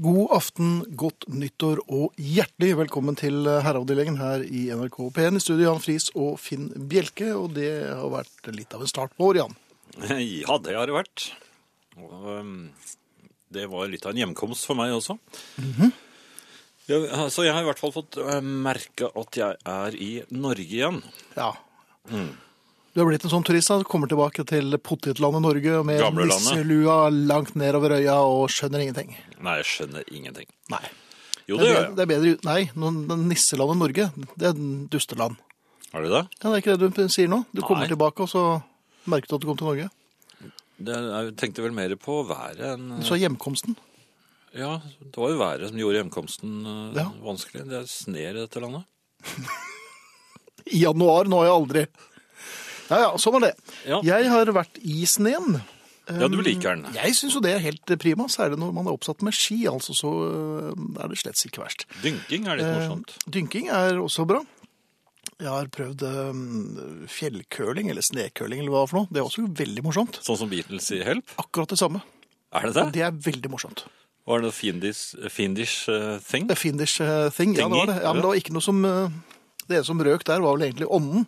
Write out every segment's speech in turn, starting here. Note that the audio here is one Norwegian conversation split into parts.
God aften, godt nyttår og hjertelig velkommen til herreavdelingen her i NRK P1. I studio Jan Friis og Finn Bjelke, og det har vært litt av en start på året, Jan. Ja, det har det vært. Og, um, det var litt av en hjemkomst for meg også. ja, så jeg har i hvert fall fått uh, merke at jeg er i Norge igjen. Ja. Du har blitt en sånn turist som kommer tilbake til potetlandet Norge med nisselua langt nedover øya og skjønner ingenting. Nei, jeg skjønner ingenting. Nei. Jo, det, det gjør jeg. det er bedre Nei, nisselandet Norge, det er dusteland. Er det det? Ja, det er ikke det du sier nå? Du kommer tilbake, og så merker du at du kom til Norge. det jeg tenkte vel mer på været enn Du sa hjemkomsten. Ja, det var jo været som gjorde hjemkomsten uh, Ja. vanskelig. Det er sne i dette landet. I januar, nå har jeg aldri. Ja, ja, sånn er det. Ja. Jeg har vært i sneen. Ja, du liker den. Jeg syns jo det er helt prima, særlig når man er oppsatt med ski. altså Så øh, er det slett ikke verst. Dynking er litt Eh, morsomt. Dynking er også bra. Jeg har prøvd fjellkøling, eller snekøling, eller hva for noe. Det er også veldig morsomt. Sånn som Beatles i Help. Akkurat det samme. Er det det? Det er veldig morsomt. Var det noe Findish, Fiendish uh, thing? Findish uh, thing. Ja, det var det. Ja, men det var ikke noe som uh, Det som røk der, var vel egentlig ånden.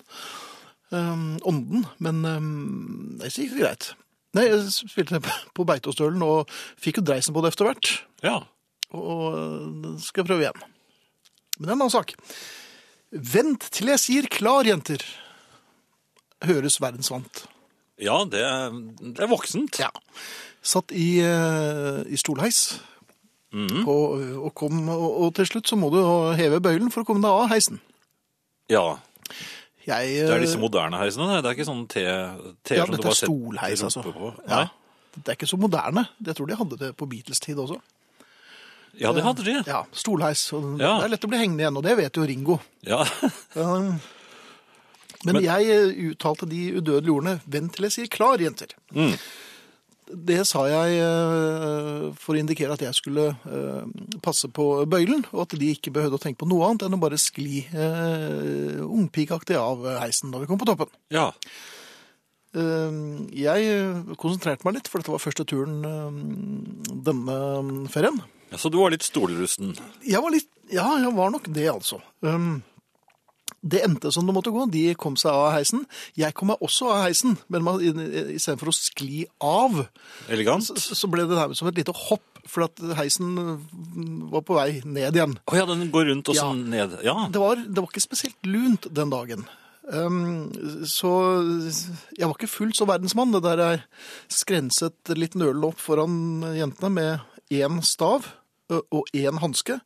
Um, ånden. Men um, det gikk greit. Nei, jeg spilte på Beitostølen og fikk jo dreisen på det etter hvert. Ja. Og skal skal prøve igjen. Men det er en annen sak. Vent til jeg sier klar, jenter. Høres verdensvant. Ja, det er, det er voksent. Ja. Satt i, uh, i stolheis. Mm. Og, og, kom, og, og til slutt så må du heve bøylen for å komme deg av heisen. Ja, Jeg, det er disse moderne heisene. det. Er ikke sånn te ja, som du bare stolheis, altså. på. Ja. Det er ikke så moderne. Jeg tror de hadde det på Beatles-tid også. Ja, det hadde de. Ja, stolheis. Ja. Det er lett å bli hengende igjen, og det vet jo Ringo. Ja. Um, Men, Men- jeg eh, uttalte de udødelige ordene 'vent til jeg sier klar, jenter'. Mm. Det sa jeg eh, for å indikere at jeg skulle eh, passe på bøylen, og at de ikke behøvde å tenke på noe annet enn å bare skli uh, ungpikaktig av heisen når vi kom på toppen. ja. Uh, Jeg konsentrerte meg litt, for dette var første turen uh, denne ferien. Ja, Så du var litt stolrusten. Jeg var litt Ja, jeg var nok det, altså. Um, det endte som det måtte gå. De kom seg av heisen. Jeg kom meg også av heisen, men man- istedenfor å skli av, Elegant. så, så ble det nærmest som et lite hopp, for at heisen var på vei ned igjen. Å ja, den går rundt og Ja. sånn ned. Ja. Det var, det var ikke spesielt lunt den dagen. Um, så jeg var ikke fullt så verdensmann. Det der jeg skrenset litt nølende opp foran jentene med én stav og én hanske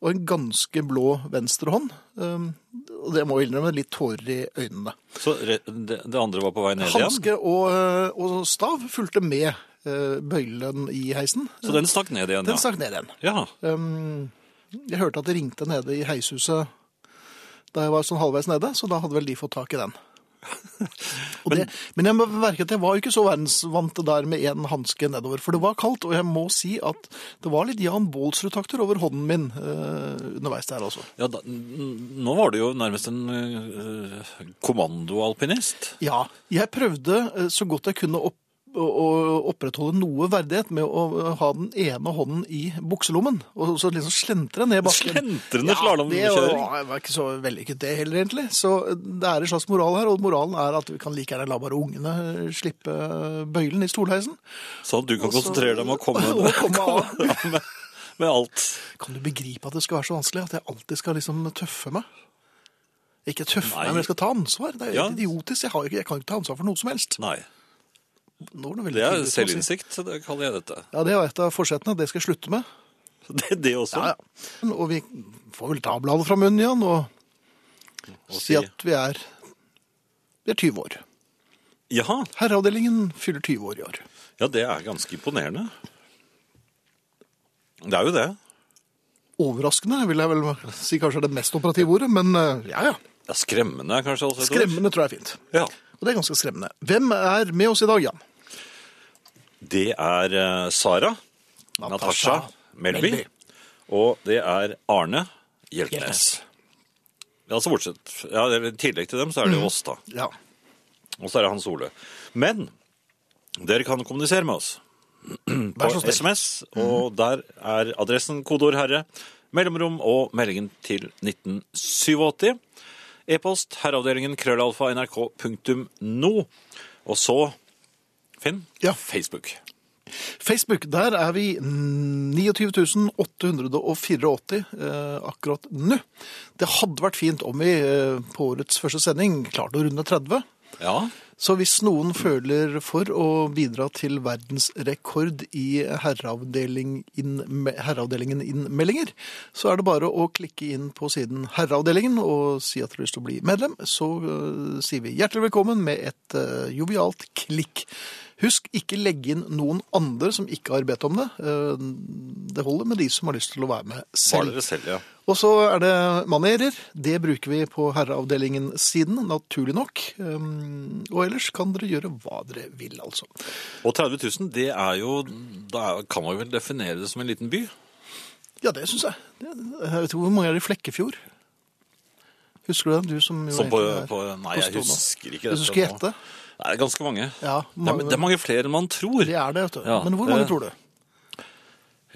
og en ganske blå venstrehånd. Um, og det må jeg innrømme, litt tårer i øynene. Så det, andre var på vei ned igjen? Hanske og, og stav fulgte med bøylen i heisen. Så den stakk ned igjen, Den ja. stakk ned igjen. Ja. Um, jeg hørte at det ringte nede i heishuset da jeg var sånn halvveis nede, så da hadde vel de fått tak i den. Og det, men jeg må merke at jeg var ikke så verdensvant der med en hanske nedover, for det var kaldt, og jeg må si at det var litt Jan Baalsrud-takter over hånden min eh, underveis der altså. ja da, nå var du jo nærmest en uh, kommandoalpinist. Ja, jeg prøvde eh, så godt jeg kunne opp, å, å opprettholde noe verdighet med å ha den ene hånden i bukselommen, og så liksom slentre ned bakken. Slentrende det Ja, var, var ikke så vellykket det heller, egentlig. Så det er en slags moral her, og moralen er at vi kan like gjerne la bare ungene slippe bøylen i stolheisen. Så du kan Også, konsentrere deg om å komme, og komme av. med, med alt. Kan du begripe at det skal være så vanskelig at jeg alltid skal liksom tøffe meg? Ikke tøffe meg, men jeg skal ta ansvar. Det er jo Ja. idiotisk. Jeg, ikke- jeg kan ikke ta ansvar for noe som helst. Nei, det er selvinnsikt, det kaller jeg dette. Ja, det er et av forsettene. Det skal jeg slutte med. Det, det også. Ja, ja. Og vi får vel ta bladet fra munnen igjen og Og si at vi er, vi er 20 år. Jaha, Herreavdelingen fyller 20 år i år. ja det er ganske imponerende. Det er jo det. Overraskende vil jeg vel si kanskje er det mest operative ordet, men eh, ja, ja. Ja, skremmende kanskje også. Skremmende tror jeg er fint. Ja. Og det er ganske skremmende. Hvem er med oss i dag, Jan? Det er eh, Sara, Natasha, Melby, og det er Arne Hjeltnes. Hjeltnes. Altså bortsett, ja, I tillegg til dem så er det jo oss, da. Ja. Og så er det Hans Ole. Men dere kan kommunisere med oss. På. SMS, og der er adressen kodeord herre, mellomrom og meldingen til 1987. E-post herreavdelingen krøllalfa nrk.no. Og så, Finn, Ja. Facebook. Facebook, der er vi 29.884 eh, akkurat nå. Det hadde vært fint om vi eh, på årets første sending klarte å runde 30. Ja, Så hvis noen føler for å bidra til verdensrekord i herreavdeling inn, herreavdelingen innmeldinger, så er det bare å klikke inn på siden Herreavdelingen og si at du har lyst til å bli medlem. Så uh, sier vi hjertelig velkommen med et uh, jovialt klikk. Husk, ikke legge inn noen andre som ikke har bedt om det. Eh, Det holder med de som har lyst til å være med var selv. dere selv, ja. Og så er det manerer. Det bruker vi på herreavdelingen-siden, naturlig nok. Um, og ellers kan dere gjøre hva dere vil, altså. Og 30 000, det er jo Da kan man vel definere det som en liten by? Ja, det syns jeg. Jeg vet ikke hvor mange er det i Flekkefjord? Husker du det? Du som jo Som på, er på Nei, jeg husker ikke Hvis du skulle gjette? Det er ganske mange. Ja, Det er, det er mange flere enn man tror. Det er det, vet du. Ja, Men hvor mange det- tror du?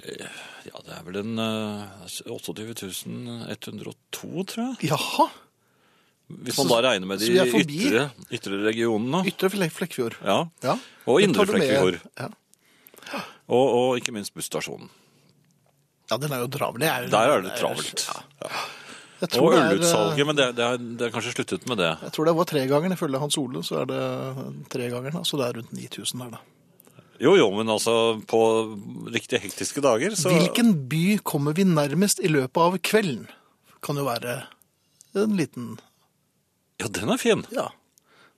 Ja, det er vel en eh, 28 102, tror jeg. Jaha! Hvis man da regner med de er ytre, ytre regionene. Ytre Flek- Flekkefjord. Ja. Ja. Og indre Flekkefjord. Ja. Og, og ikke minst busstasjonen. ja, den er jo travel. Er jo- Der er det travelt. Ja. Og er, eh, ølutsalget, men det, det, er, det er kanskje sluttet med det. Jeg tror det var tregangeren. Ifølge Hans Ole så er det tregangeren. Altså det er rundt 9000 der, da. Jo, jo, men altså på riktig hektiske dager, så Hvilken by kommer vi nærmest i løpet av kvelden? Kan jo være en liten Ja, den er fin. Ja.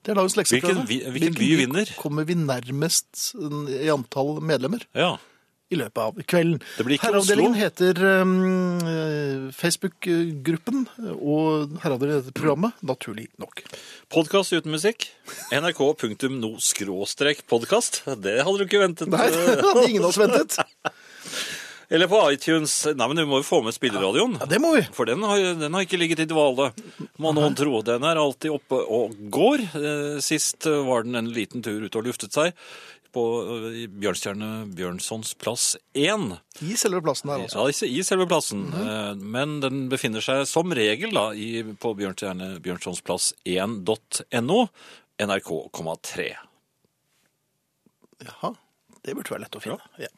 Det er dagens lekseprøve. Hvilken hvilken, hvilken by vinner? kommer vi nærmest i antall medlemmer Ja. I løpet av kvelden? Herreavdelingen heter um, eh, Facebook-gruppen, og herreavdelingen heter programmet, naturlig nok. Podkast uten musikk. nrk.no-podkast. Det hadde du ikke ventet. Nei, det hadde ingen av oss ventet. Eller på iTunes. Nei, men Vi må jo få med spilleradioen. Ja, det må vi. For den har, den har ikke ligget i dvale, må noen tro. Den er alltid oppe og går. Eh, Sist var den en liten tur ute og luftet seg på eh, Bjørnstjerne Bjørnsons plass 1. I selve plassen der, altså. Ja, i selve plassen, eh, men den befinner seg som regel da, i, på Bjørnstjerne Bjørnsons plass 1.no, NRK,3. Jaha, det burde være lett å finne. Ja,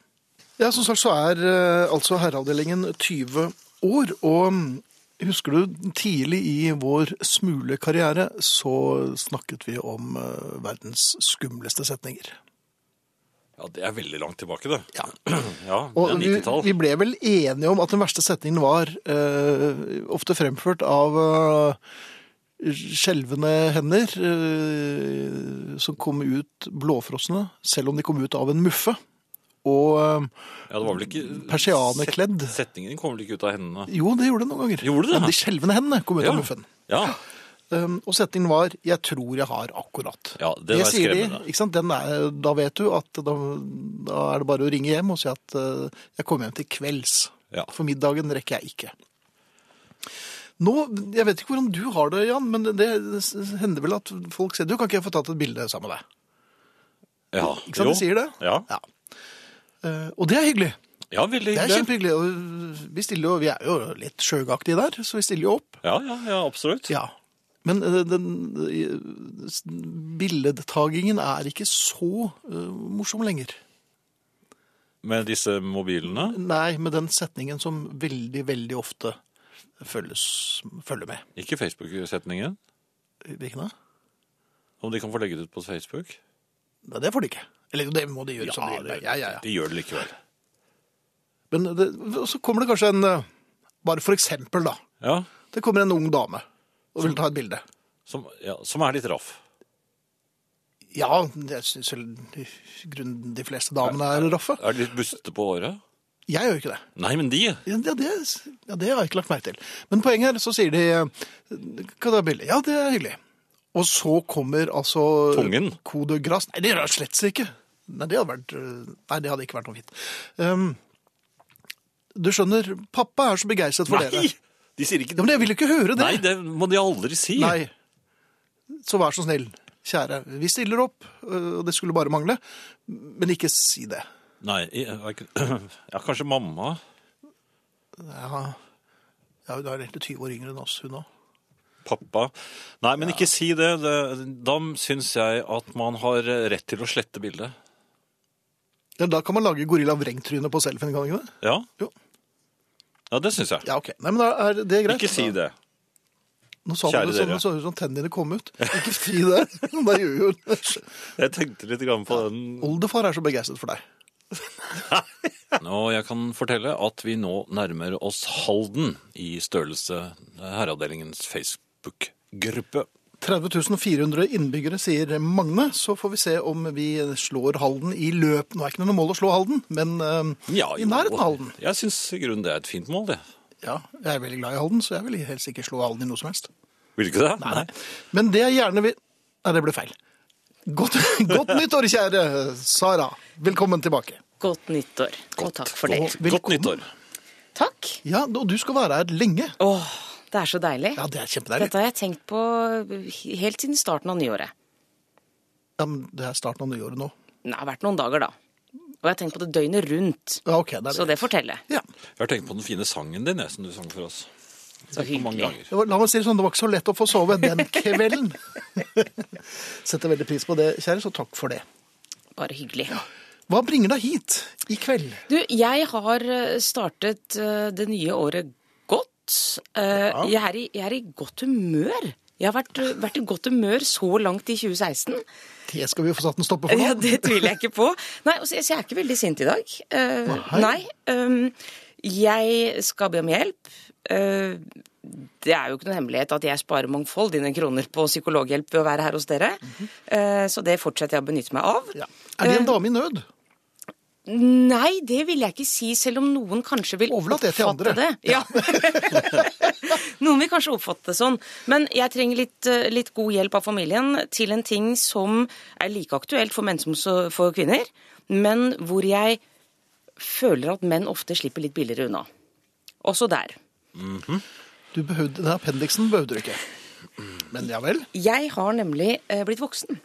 ja som sagt så er eh, altså herreavdelingen 20 år, og mm, husker du tidlig i vår smule karriere så snakket vi om verdens skumleste setninger. Ja, det er veldig langt tilbake, det. Ja. Ja, det er vi, 90-tall. vi ble vel enige om at den verste setningen var eh, ofte fremført av eh, skjelvende hender eh, som kom ut blåfrosne, selv om de kom ut av en muffe. Og eh, Ja. Persianekledd. Set- Setningen kom vel ikke ut av hendene? jo, det gjorde det noen ganger. Gjorde det? Ja, de skjelvende hendene kom ut av muffen. Ja, og setningen var 'jeg tror jeg har akkurat'. ja det sier de, ikke sant? Den er, da vet du at da, da er det bare å ringe hjem og si at uh, jeg kommer hjem til kvelds. Ja. For middagen rekker jeg ikke. Nå, Jeg vet ikke hvordan du har det, Jan, men det, det hender vel at folk sier du kan ikke jeg få tatt et bilde sammen med deg. Ja, Ikke sant jo. de sier det? Ja, Ja. Uh, og det er hyggelig. ja veldig hyggelig. Det er kjempehyggelig. Vi, jo, vi er jo litt sjøgaktige der, så vi stiller jo opp. Ja, ja, ja, absolutt. Ja. Men eh, den eh, billedtagingen er ikke så eh, morsom lenger. Med disse mobilene. Nei, med den setningen som veldig, veldig ofte følges, følger med. Ikke Facebook-setningen. Hvilken da? Om de kan få legget ut på Facebook. Nei, det får de ikke. Eller det må de gjøre som de det. Ja, ja, ja. de gjør det likevel. Men det, så kommer det kanskje en Bare for eksempel, da. Ja, Det kommer en ung dame og vil ta et bilde. som, ja, som er litt raff. Ja, jeg syns grunnen de fleste damene er raffe. Er de litt bustete på håret? Jeg gjør ikke det. Nei, men de. Ja, det, ja, det har jeg ikke lagt merke til. Men poenget her, så sier de Kan du ha bilde? Ja, det er hyggelig. Og så kommer altså Tungen? Kode Grass. Nei, det gjør jeg slett ikke. Nei, det hadde vært Nei, det hadde ikke vært noe fint. Um, du skjønner, pappa er så begeistret for Nei! dere. De sier ikke Ja, men jeg vil jo ikke høre det. Nei, det må de aldri si. Nei. Så vær så snill, kjære. Vi stiller opp, og det skulle bare mangle. Men ikke si det. Nei, ja, kanskje mamma. Ja, ja hun er egentlig 20 år yngre enn oss, hun òg. Pappa. Nei, men ikke si det. det. Da syns jeg at man har rett til å slette bildet. Ja, da kan man lage gorilla vrengtryne på selfien, kan man ikke det? Ja? Jo. Ja, det syns jeg. Ja, ok. Nei, men da er det greit. Ikke si det. Nå sa Kjære du det sånn, det så ut som tennene kom ut. Ikke si det. Da gjør jo Jeg tenkte litt grann på den. Oldefar er så begeistret for deg. Nå, jeg kan fortelle at vi nå nærmer oss Halden i størrelse Herreavdelingens Facebook-gruppe. 30 400 innbyggere, sier Magne. Så får vi se om vi slår Halden i løp. Nå er ikke noe mål å slå Halden, men uh, Ja, i nærheten av Halden. Jeg syns i grunnen det er et fint mål, det. Ja, jeg er veldig glad i Halden, så jeg vil helst ikke slå Halden i noe som helst. Vil du ikke det? Nei, nei. Men det jeg gjerne vil Nei, det ble feil. Godt, godt nyttår, kjære Sara. Velkommen tilbake. Godt nyttår, og takk for det. Og Godt velkommen. nyttår. Takk. Ja, og du skal være her lenge. Åh, det er så deilig. Ja, det er kjempedeilig. Dette har jeg tenkt på helt siden starten av nyåret. Ja, men det er starten av nyåret nå. Det har vært noen dager, da. Og jeg har tenkt på det døgnet rundt. Ja, ok, det er Så det forteller. Ja. Jeg har tenkt på den fine sangen din, jeg, som du sang for oss. Så hyggelig. var, la meg si det sånn, det var ikke så lett å få sove den kvelden. Setter veldig pris på det, kjære, så takk for det. Bare hyggelig. Ja. Hva bringer deg hit i kveld? Du, jeg har eh, startet eh, det nye året godt. Ja. Jeg, er i, jeg er i godt humør. Jeg har vært, eh, vært i godt humør så langt i 2016. Det skal vi jo få satt en stopper for Ja, det tviler jeg ikke på. Nei, altså, jeg er ikke veldig sint i dag. Uh, Nei. um, jeg skal be om hjelp. Uh, det er jo ikke noen hemmelighet at jeg sparer mangfoldige kroner på psykologhjelp ved å være her hos dere. Eh, så det fortsetter jeg å benytte meg av. Ja. Er det en dame i nød? Nei, det vil jeg ikke si, selv om noen kanskje vil Overlat det til andre. det. Ja. noen vil kanskje oppfatte det sånn. Men jeg trenger litt, eh, litt god hjelp av familien til en ting som er like aktuelt for menn som for kvinner, men hvor jeg føler at menn ofte slipper litt billigere unna. Også der. Du behøvde, den appendiksen behøvde du ikke. Men ja vel. Jeg har nemlig eh, blitt voksen.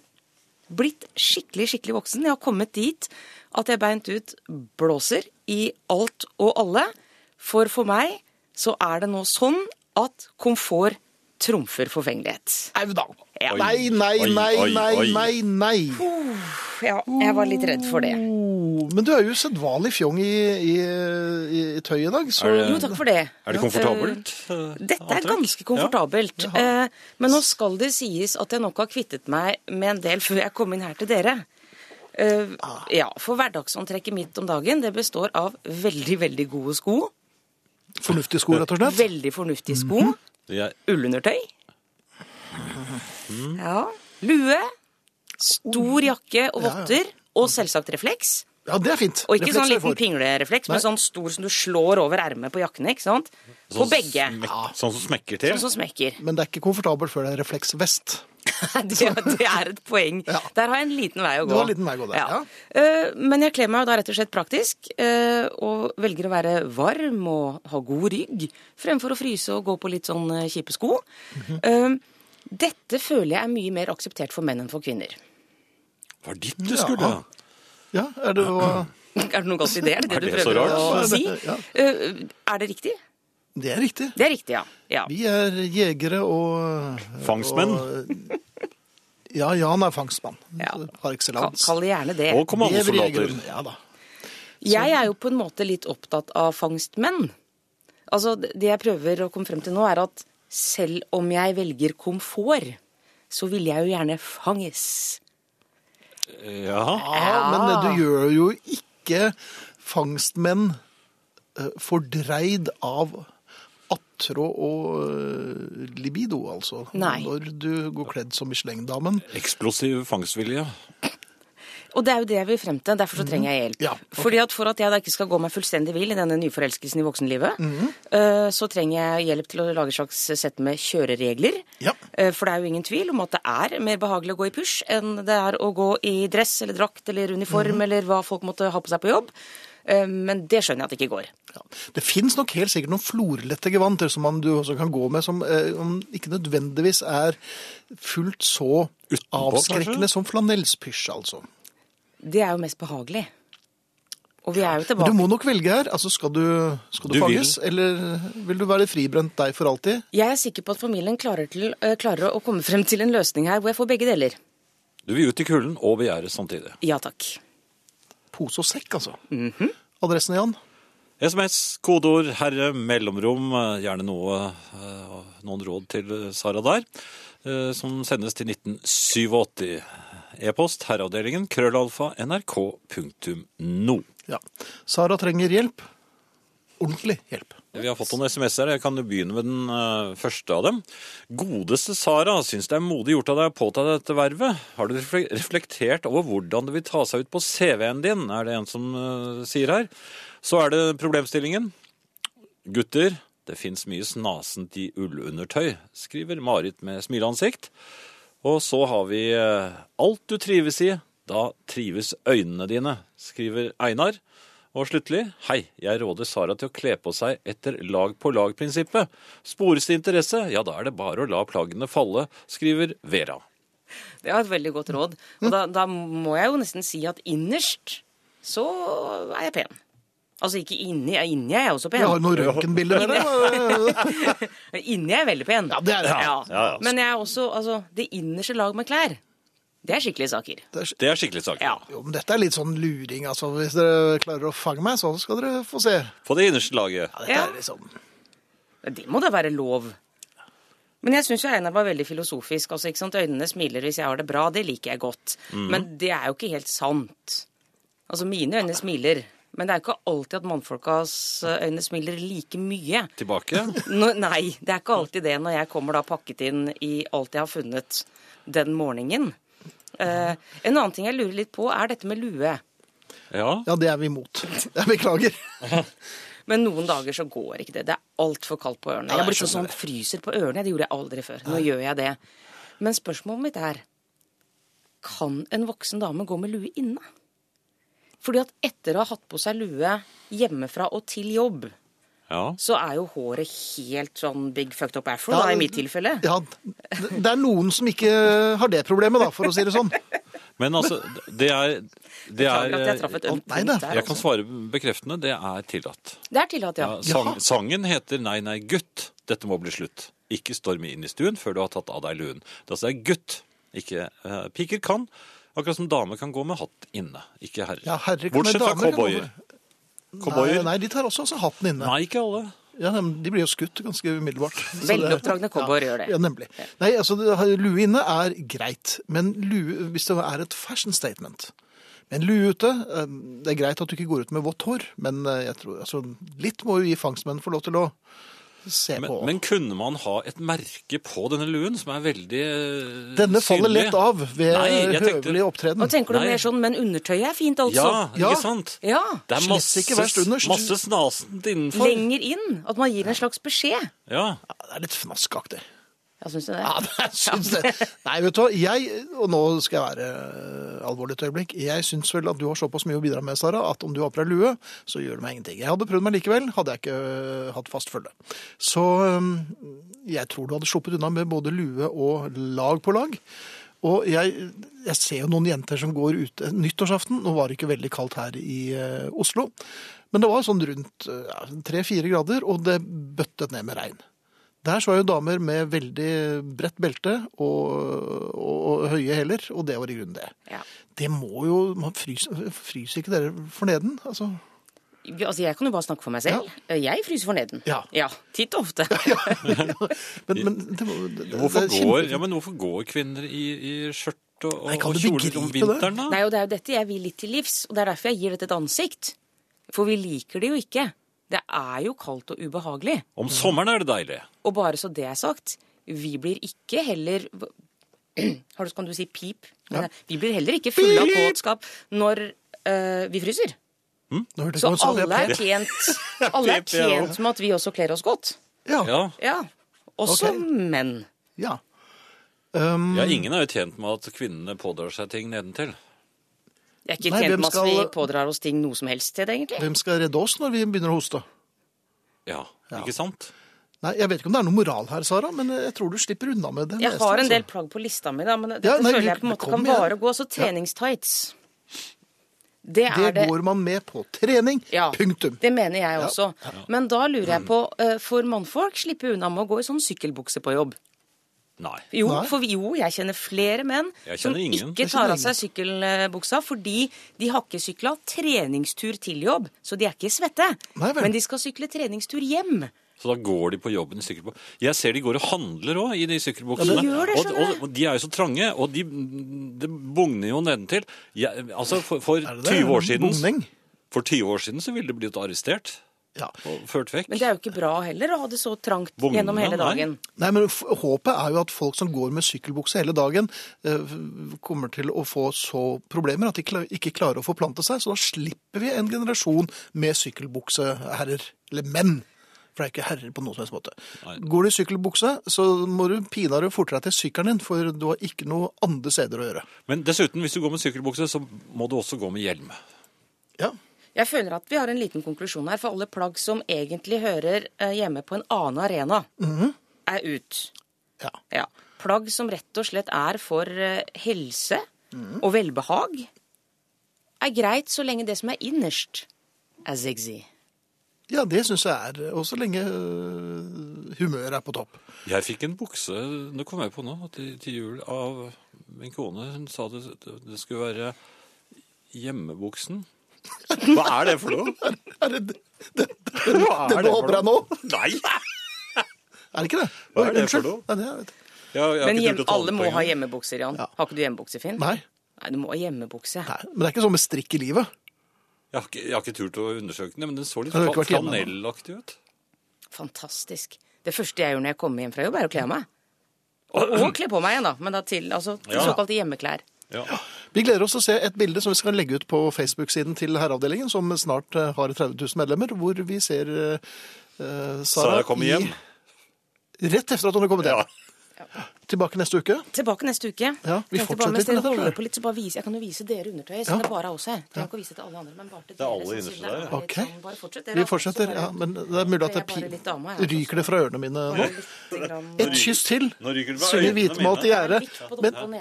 Blitt skikkelig, skikkelig voksen. Jeg har kommet dit at jeg beint ut blåser i alt og alle. For for meg så er det nå sånn at komfort trumfer forfengelighet. Au da. Ja. Nei, nei, nei, nei, nei, nei. Ja, jeg var litt redd for det. Oh, Men du er jo sedvanlig fjong i, i, i, i tøy i dag, så det- Jo, takk for det. Er det komfortabelt? Eh, eh, Dette er ganske komfortabelt. Ja. Men nå skal det sies at jeg nok har kvittet meg med en del før jeg kom inn her til dere. Eh, Ja, For hverdagsantrekket mitt om dagen det består av veldig, veldig gode sko. fornuftige sko, rett og slett. Veldig fornuftige sko. Mm -hmm. er Ullundertøy. Ja. Lue. Stor jakke og Ja, ja. votter. Og selvsagt refleks. Ja, det er fint. Og ikke Refleks sånn liten pinglerefleks, men sånn stor som du slår over ermet på jakkene. ikke sant? På sånn begge. Smek, sånn som smekker til? Sånn som smekker. Men det er ikke komfortabelt før det er refleksvest. det, det er et poeng. Ja. Der har jeg en liten vei å gå. Du har en liten vei å gå der, ja. Eh, Men jeg kler meg jo da rett og slett praktisk, eh, og velger å være varm og ha god rygg, fremfor å fryse og gå på litt sånn eh, kjipe sko. Mhm. Eh, Dette føler jeg er mye mer akseptert for menn enn for kvinner. Var dit du skulle? Ja, er det å... Er det noe galt i det? Er det det Er du det så prøver rart? å si? ja. Eh, Er det riktig? Det er riktig. Det er riktig, ja. ja. Vi er jegere og... Fangstmenn? og- Ja, Jan er fangstmann. Ja. Par excellence. kall det gjerne det. Og kommandosoldater. Ja da. Jeg er jo på en måte litt opptatt av fangstmenn. Altså, det jeg prøver å komme frem til nå, er at selv om jeg velger komfort, så vil jeg jo gjerne fanges. Ja. Ja, men du gjør jo ikke fangstmenn eh, fordreid av attrå og eh, libido, altså. Nei. Når du går kledd som Michelin-damen. Eksplosiv fangstvilje. Og det er jo det jeg vil frem til. Derfor så trenger jeg hjelp. Ja, okay. Fordi at For at jeg da ikke skal gå meg fullstendig vill i denne nyforelskelsen i voksenlivet, eh, så trenger jeg hjelp til å lage et slags sett med kjøreregler. Ja. Eh, For det er jo ingen tvil om at det er mer behagelig å gå i push enn det er å gå i dress eller drakt eller uniform eller hva folk måtte ha på seg på jobb. Eh, Men det skjønner jeg at det ikke går. Ja. Det fins nok helt sikkert noen florlette gevanter som man, du også kan gå med, som eh, ikke nødvendigvis er fullt så Utenpå, avskrekkende som flanellspysj, altså. Det er jo mest behagelig. Og vi er jo Men tilbake du må nok velge her. Altså, skal du, skal du, Du vil. eller vil du være fribrent deg for alltid? Jeg er sikker på at familien klarer, til, øh, klarer å komme frem til en løsning her hvor jeg får begge deler. Du vil ut i kulden og begjære samtidig. Ja takk. Pose og sekk, altså. Adressen igjen? SMS, kodeord, herre, mellomrom, eh, gjerne noe, eh, noen råd til Sara der, eh, som sendes til 1987. E-post herreavdelingen krøllalfa nrk.no. Ja. Sara trenger hjelp. Ordentlig hjelp. Vi har fått noen SMS-er. Jeg kan jo begynne med den eh, første av dem. Godeste Sara, syns det er modig gjort av deg å påta deg dette vervet. Har du reflektert over hvordan det vil ta seg ut på CV-en din, er det en som eh, sier her. Så er det problemstillingen. Gutter, det fins mye snasent i ullundertøy, skriver Marit med smileansikt. Og så har vi eh, alt du trives i, da trives øynene dine, skriver Einar. Og sluttelig, hei, jeg råder Sara til å kle på seg etter lag-på-lag-prinsippet. Spores det interesse, ja da er det bare å la plaggene falle, skriver Vera. Det er et veldig godt råd. Og da, da må jeg jo nesten si at innerst så er jeg pen. Altså ikke inni, inni er jeg også pen. Vi har noen røntgenbilder der. Inni er jeg veldig pen. Ja, det er det. Ja. Ja, ja. Men jeg er også, altså, det innerste lag med klær, det er skikkelige saker. Det er, Det er skikkelig saker. Ja. jo, men dette er litt sånn luring, altså. Hvis dere klarer å fange meg, så skal dere få se. På det innerste laget. Ja, dette Ja. er liksom... Det må da være lov. Men jeg syns Einar var veldig filosofisk. altså ikke sant? Øynene smiler hvis jeg har det bra, det liker jeg godt. Men det er jo ikke helt sant. Altså, mine øyne smiler. Men det er jo ikke alltid at mannfolkas øyne smiler like mye. Tilbake. Nå, nei, det er ikke alltid det når jeg kommer da pakket inn i alt jeg har funnet den morgenen. Eh, en annen ting jeg lurer litt på, er dette med lue. Ja. Ja, det er vi imot. Jeg beklager. Men noen dager så går ikke det. Det er altfor kaldt på ørene. Jeg blir sånn skjønner sånn fryser på ørene. Det gjorde jeg aldri før. Nå gjør jeg det. Men spørsmålet mitt er Kan en voksen dame gå med lue inne? Fordi at etter å ha hatt på seg lue hjemmefra og til jobb, ja. så er jo håret helt sånn big fucked up afro, Ja, da, i mitt tilfelle. Ja, det er noen som ikke har det problemet, da, for å si det sånn. Men altså, det er, det jeg er ømt Nei det. Jeg kan altså. svare bekreftende. Det er tillatt. Det er tillatt, ja. Ja, sang, sangen heter Nei, nei, gutt. Dette må bli slutt. Ikke storme inn i stuen før du har tatt av deg luen. Det er altså er gutt, ikke uh, Piker kan. Akkurat som damer kan gå med hatt inne, ikke herrer. Ja, herre, men Bortsett fra damer kan cowboyer. gå Nei, Cowboyer? nei, de tar også, også hatten inne. Nei, ikke alle. Ja, De blir jo skutt ganske umiddelbart. Veloppdragne cowboyer gjør det. Ja, nemlig. Nei, altså, Lue inne er greit, men lue, hvis det er et fashion statement Men lue ute eh, Det er greit at du ikke går ut med vått hår, men eh, jeg tror, altså, litt må jo gi fangstmenn få lov til å se Men, på. men kunne man ha et merke på denne luen som er veldig synlig? Denne faller synlig? lett av ved Nei, jeg tenkte- høvelig opptreden. Og tenker du Nei. mer sånn, men undertøyet er fint, altså. Ja, Ja. ikke sant? Ja. Det er masse, masse snasent innenfor. Lenger inn. At man gir en slags beskjed. Ja. Ja, det er litt fnaskaktig. Ja, syns du det? Ja, det syns jeg. Nei, vet du hva, jeg, og nå skal jeg være eh, alvorlig et øyeblikk, jeg syns vel at du har såpass mye å bidra med, Sara, at om du har på deg lue, så gjør det meg ingenting. Jeg hadde prøvd meg likevel, hadde jeg ikke øh, hatt fast følge. Så jeg tror du hadde sluppet unna med både lue og lag på lag. Og jeg, jeg ser jo noen jenter som går ute nyttårsaften. Nå var det ikke veldig kaldt her i eh, Oslo, men det var sånn rundt tre-fire grader, og det bøttet ned med regn. Der så jeg jo damer med veldig bredt belte og, og, og høye hæler, og det var i grunnen det. Ja. Det må jo Man fryser, fryser ikke dere for neden? Altså, Altså, Jeg kan jo bare snakke for meg selv. Jeg fryser for neden. Ja. ja Titt og ofte. men, men det, det, Hvorfor, går, ja, men hvorfor går kvinner i, i skjørt og, Nei, kan og du kjoler om begripe det? vinteren, da? Nei, og Det er jo dette jeg vil litt til livs, og det er derfor jeg gir dette et ansikt. For vi liker det jo ikke. Det er jo kaldt og ubehagelig. Om sommeren er det deilig. Og bare så det er sagt, vi blir ikke heller Har du, Kan du si pip? Ja. Vi blir heller ikke fulle av kåtskap når eh, vi fryser. Mm? Så alle er tjent, alle er tjent med at vi også kler oss godt. Ja. Ja. Ja. Også okay. menn. ja. Um, ja, ingen er jo tjent med at kvinnene pådrar seg ting nedentil. Jeg er ikke Nei, tjent med at vi pådrar oss ting noe som helst til det, egentlig. hvem skal redde oss når vi begynner å hoste? Ja, Ja. ikke sant? Nei, Jeg vet ikke om det er noe moral her, Sara, men jeg tror du slipper unna med det. Jeg mest, har en altså. del plagg på lista mi, da, men dette Ja, nei, føler jeg på en måte kan vare og gå. Så treningstights. Det er Det det. går man med på trening. Ja, Punktum. Det mener jeg også. Men da lurer jeg på, eh, får mannfolk slippe unna med å gå i sånn sykkelbukse på jobb? Nei. Jo, Nei. for jo, jeg kjenner flere menn kjenner som ingen. ikke tar av seg sykkelbuksa fordi de har ikke sykla treningstur til jobb, så de er ikke svette. Nei vel. Men de skal sykle treningstur hjem. Så da går de på jobben i sykkelbukse. Jeg ser de går og handler òg i de sykkelbuksene. Ja, de gjør det, og, skjønner og, og de er jo så trange, og de det bugner jo nedentil. Jeg, altså, for, for Er det det? 20 år siden For 20 år siden så ville det blitt arrestert Ja. og ført vekk. Men det er jo ikke bra heller å ha det så trangt Bugnende, gjennom hele dagen. Nei, men Håpet er jo at folk som går med sykkelbukse hele dagen, eh, kommer til å få så problemer at de ikke klarer å forplante seg. Så da slipper vi en generasjon med sykkelbukseherrer. Eller menn. For det er ikke herrer på noen som helst måte. Nei. Går du i sykkelbukse, så må du pinadø forte deg til sykkelen din, for du har ikke noe andre steder å gjøre. Men dessuten, hvis du går med sykkelbukse, så må du også gå med hjelm. Ja, Jeg føler at vi har en liten konklusjon her, for alle plagg som egentlig hører eh, hjemme på en annen arena, er ut. ja. Ja. Plagg som rett og slett er for helse helse og velbehag, er greit så lenge det som er innerst, er sexy. ja det syns jeg er. Og så lenge humøret er på topp. Jeg fikk en bukse, nå kom jeg på nå, til, til jul av min kone. Hun sa det, det skulle være hjemmebuksen. Hva er det for noe? Er det det, det, det du håper deg nå? Nei! Er det ikke det? Hva er det for noe? Nei, det Ja, Men alle må ha hjemmebukser, Jan. Ja. Har ikke du hjemmebukse, Finn? nei. Nei, du må ha hjemmebukse. nei. Men det er ikke sånn med strikk i livet. Jeg har, ikke, jeg har ikke turt å undersøke den, men den så litt flanellaktig ut. Fantastisk. Det første jeg gjør når jeg kommer hjem fra jobb, er å kle av meg. Og, og kle på meg igjen, da. Men da til, altså, til Ja. såkalte hjemmeklær. Ja. Vi gleder oss til å se et bilde som vi skal legge ut på Facebook-siden til Herreavdelingen, som snart eh, har 30 000 medlemmer, hvor vi ser eh, Sara, Sara kommer hjem. Rett etter at hun har kommet hjem. Ja. Ja. Tilbake neste uke? Tilbake neste uke. Ja, vi Tenkte fortsetter bare, dette, eller? Litt, vise, jeg kan jo vise dere undertøyet, så ja. det bare er oss her. Trenger ikke å vise til alle andre, men bare til dere. Det er alle innerste der, ja. Okay. Bare sånn, fortsett. Dere, vi fortsetter, bare, ja. Men det er mulig at det dame, jeg, ryker det fra ørene mine nå. Et kyss til! Synge hvitmalt i gjerdet. Men sånn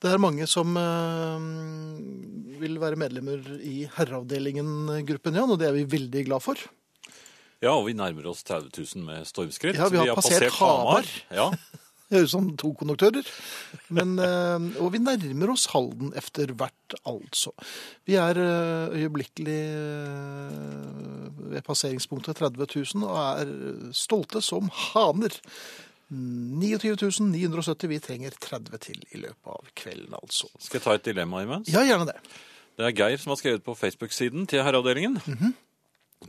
det er mange som øh, vil være medlemmer i Herreavdelingen-gruppen, Jan, og det er vi veldig glad for. Ja, og vi nærmer oss 30 000 med stormskritt. Ja, vi har passert Hamar. Ja, høres ut som to konduktører. Men, eh, og vi nærmer oss Halden etter hvert, altså. Vi er eh, øyeblikkelig eh, ved passeringspunktet 30 000 og er stolte som haner. 29 970. Vi trenger 30 til i løpet av kvelden, altså. Skal jeg ta et dilemma imens? Ja, gjerne det. Det er Geir som har skrevet på Facebook-siden til herreavdelingen. Mhm.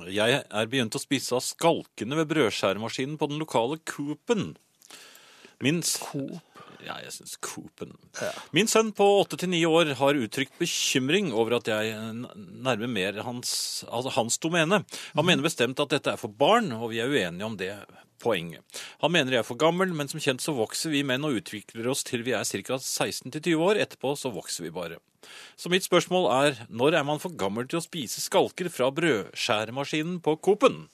Jeg er begynt å spise av skalkene ved brødskjæremaskinen på den lokale Coopen. Min, Coop. ja, jeg synes Coopen. Min sønn på 8-9 år har uttrykt bekymring over at jeg nærmer mer hans, altså hans domene. Han mener bestemt at dette er for barn, og vi er uenige om det poenget. Han mener jeg er for gammel, men som kjent så vokser vi menn og utvikler oss til vi er ca. 16-20 år. Etterpå så vokser vi bare. Så mitt spørsmål er, når er man for gammel til å spise skalker fra brødskjæremaskinen på Coop-en?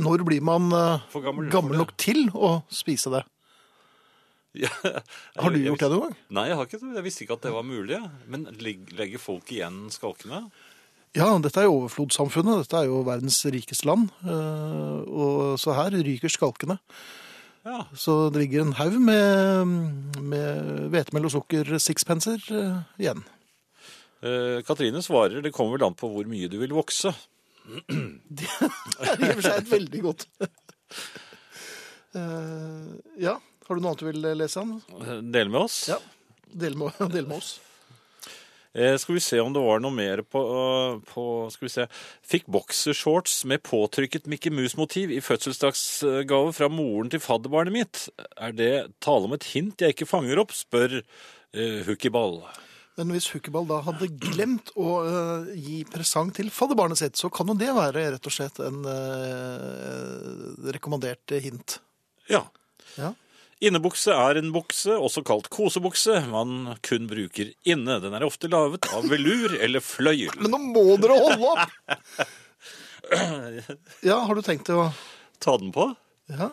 Når blir man uh, For gammel gammel, nok til å spise det? Ja, Har du jeg- jeg gjort det noen gang? Nei, jeg har ikke det. Jeg visste ikke at det var mulig. Men legger folk igjen skalkene? Ja, dette er jo overflodssamfunnet. Dette er jo verdens rikeste land. eh, Og så her ryker skalkene. Ja. Så det ligger en haug med, med hvetemel og sukker sixpenser eh, igjen. Eh, Katrine svarer det kommer vel an på hvor mye du vil vokse. Det er i og for seg et veldig godt Eh, Ja, har du noe annet du vil lese? Eh, Del med oss. Ja. Del med, del med oss. Eh, skal vi se om det var noe mer på, øh, på Skal vi se. Fikk boksershorts med påtrykket Mickey Mus-motiv i fødselsdagsgave fra moren til fadderbarnet mitt. Er det tale om et hint jeg ikke fanger opp? spør uh, Hookyball. Men hvis Hukiball da hadde glemt å uh, gi presang til fadderbarnet sitt, så kan jo det være rett og slett en uh, rekommandert hint. Ja. Ja. Innebukse er en bukse, også kalt kosebukse, man kun bruker inne. Den er ofte laget av velur eller fløyel. Men nå må dere holde opp! Ja, har du tenkt å Ta den på? Ja.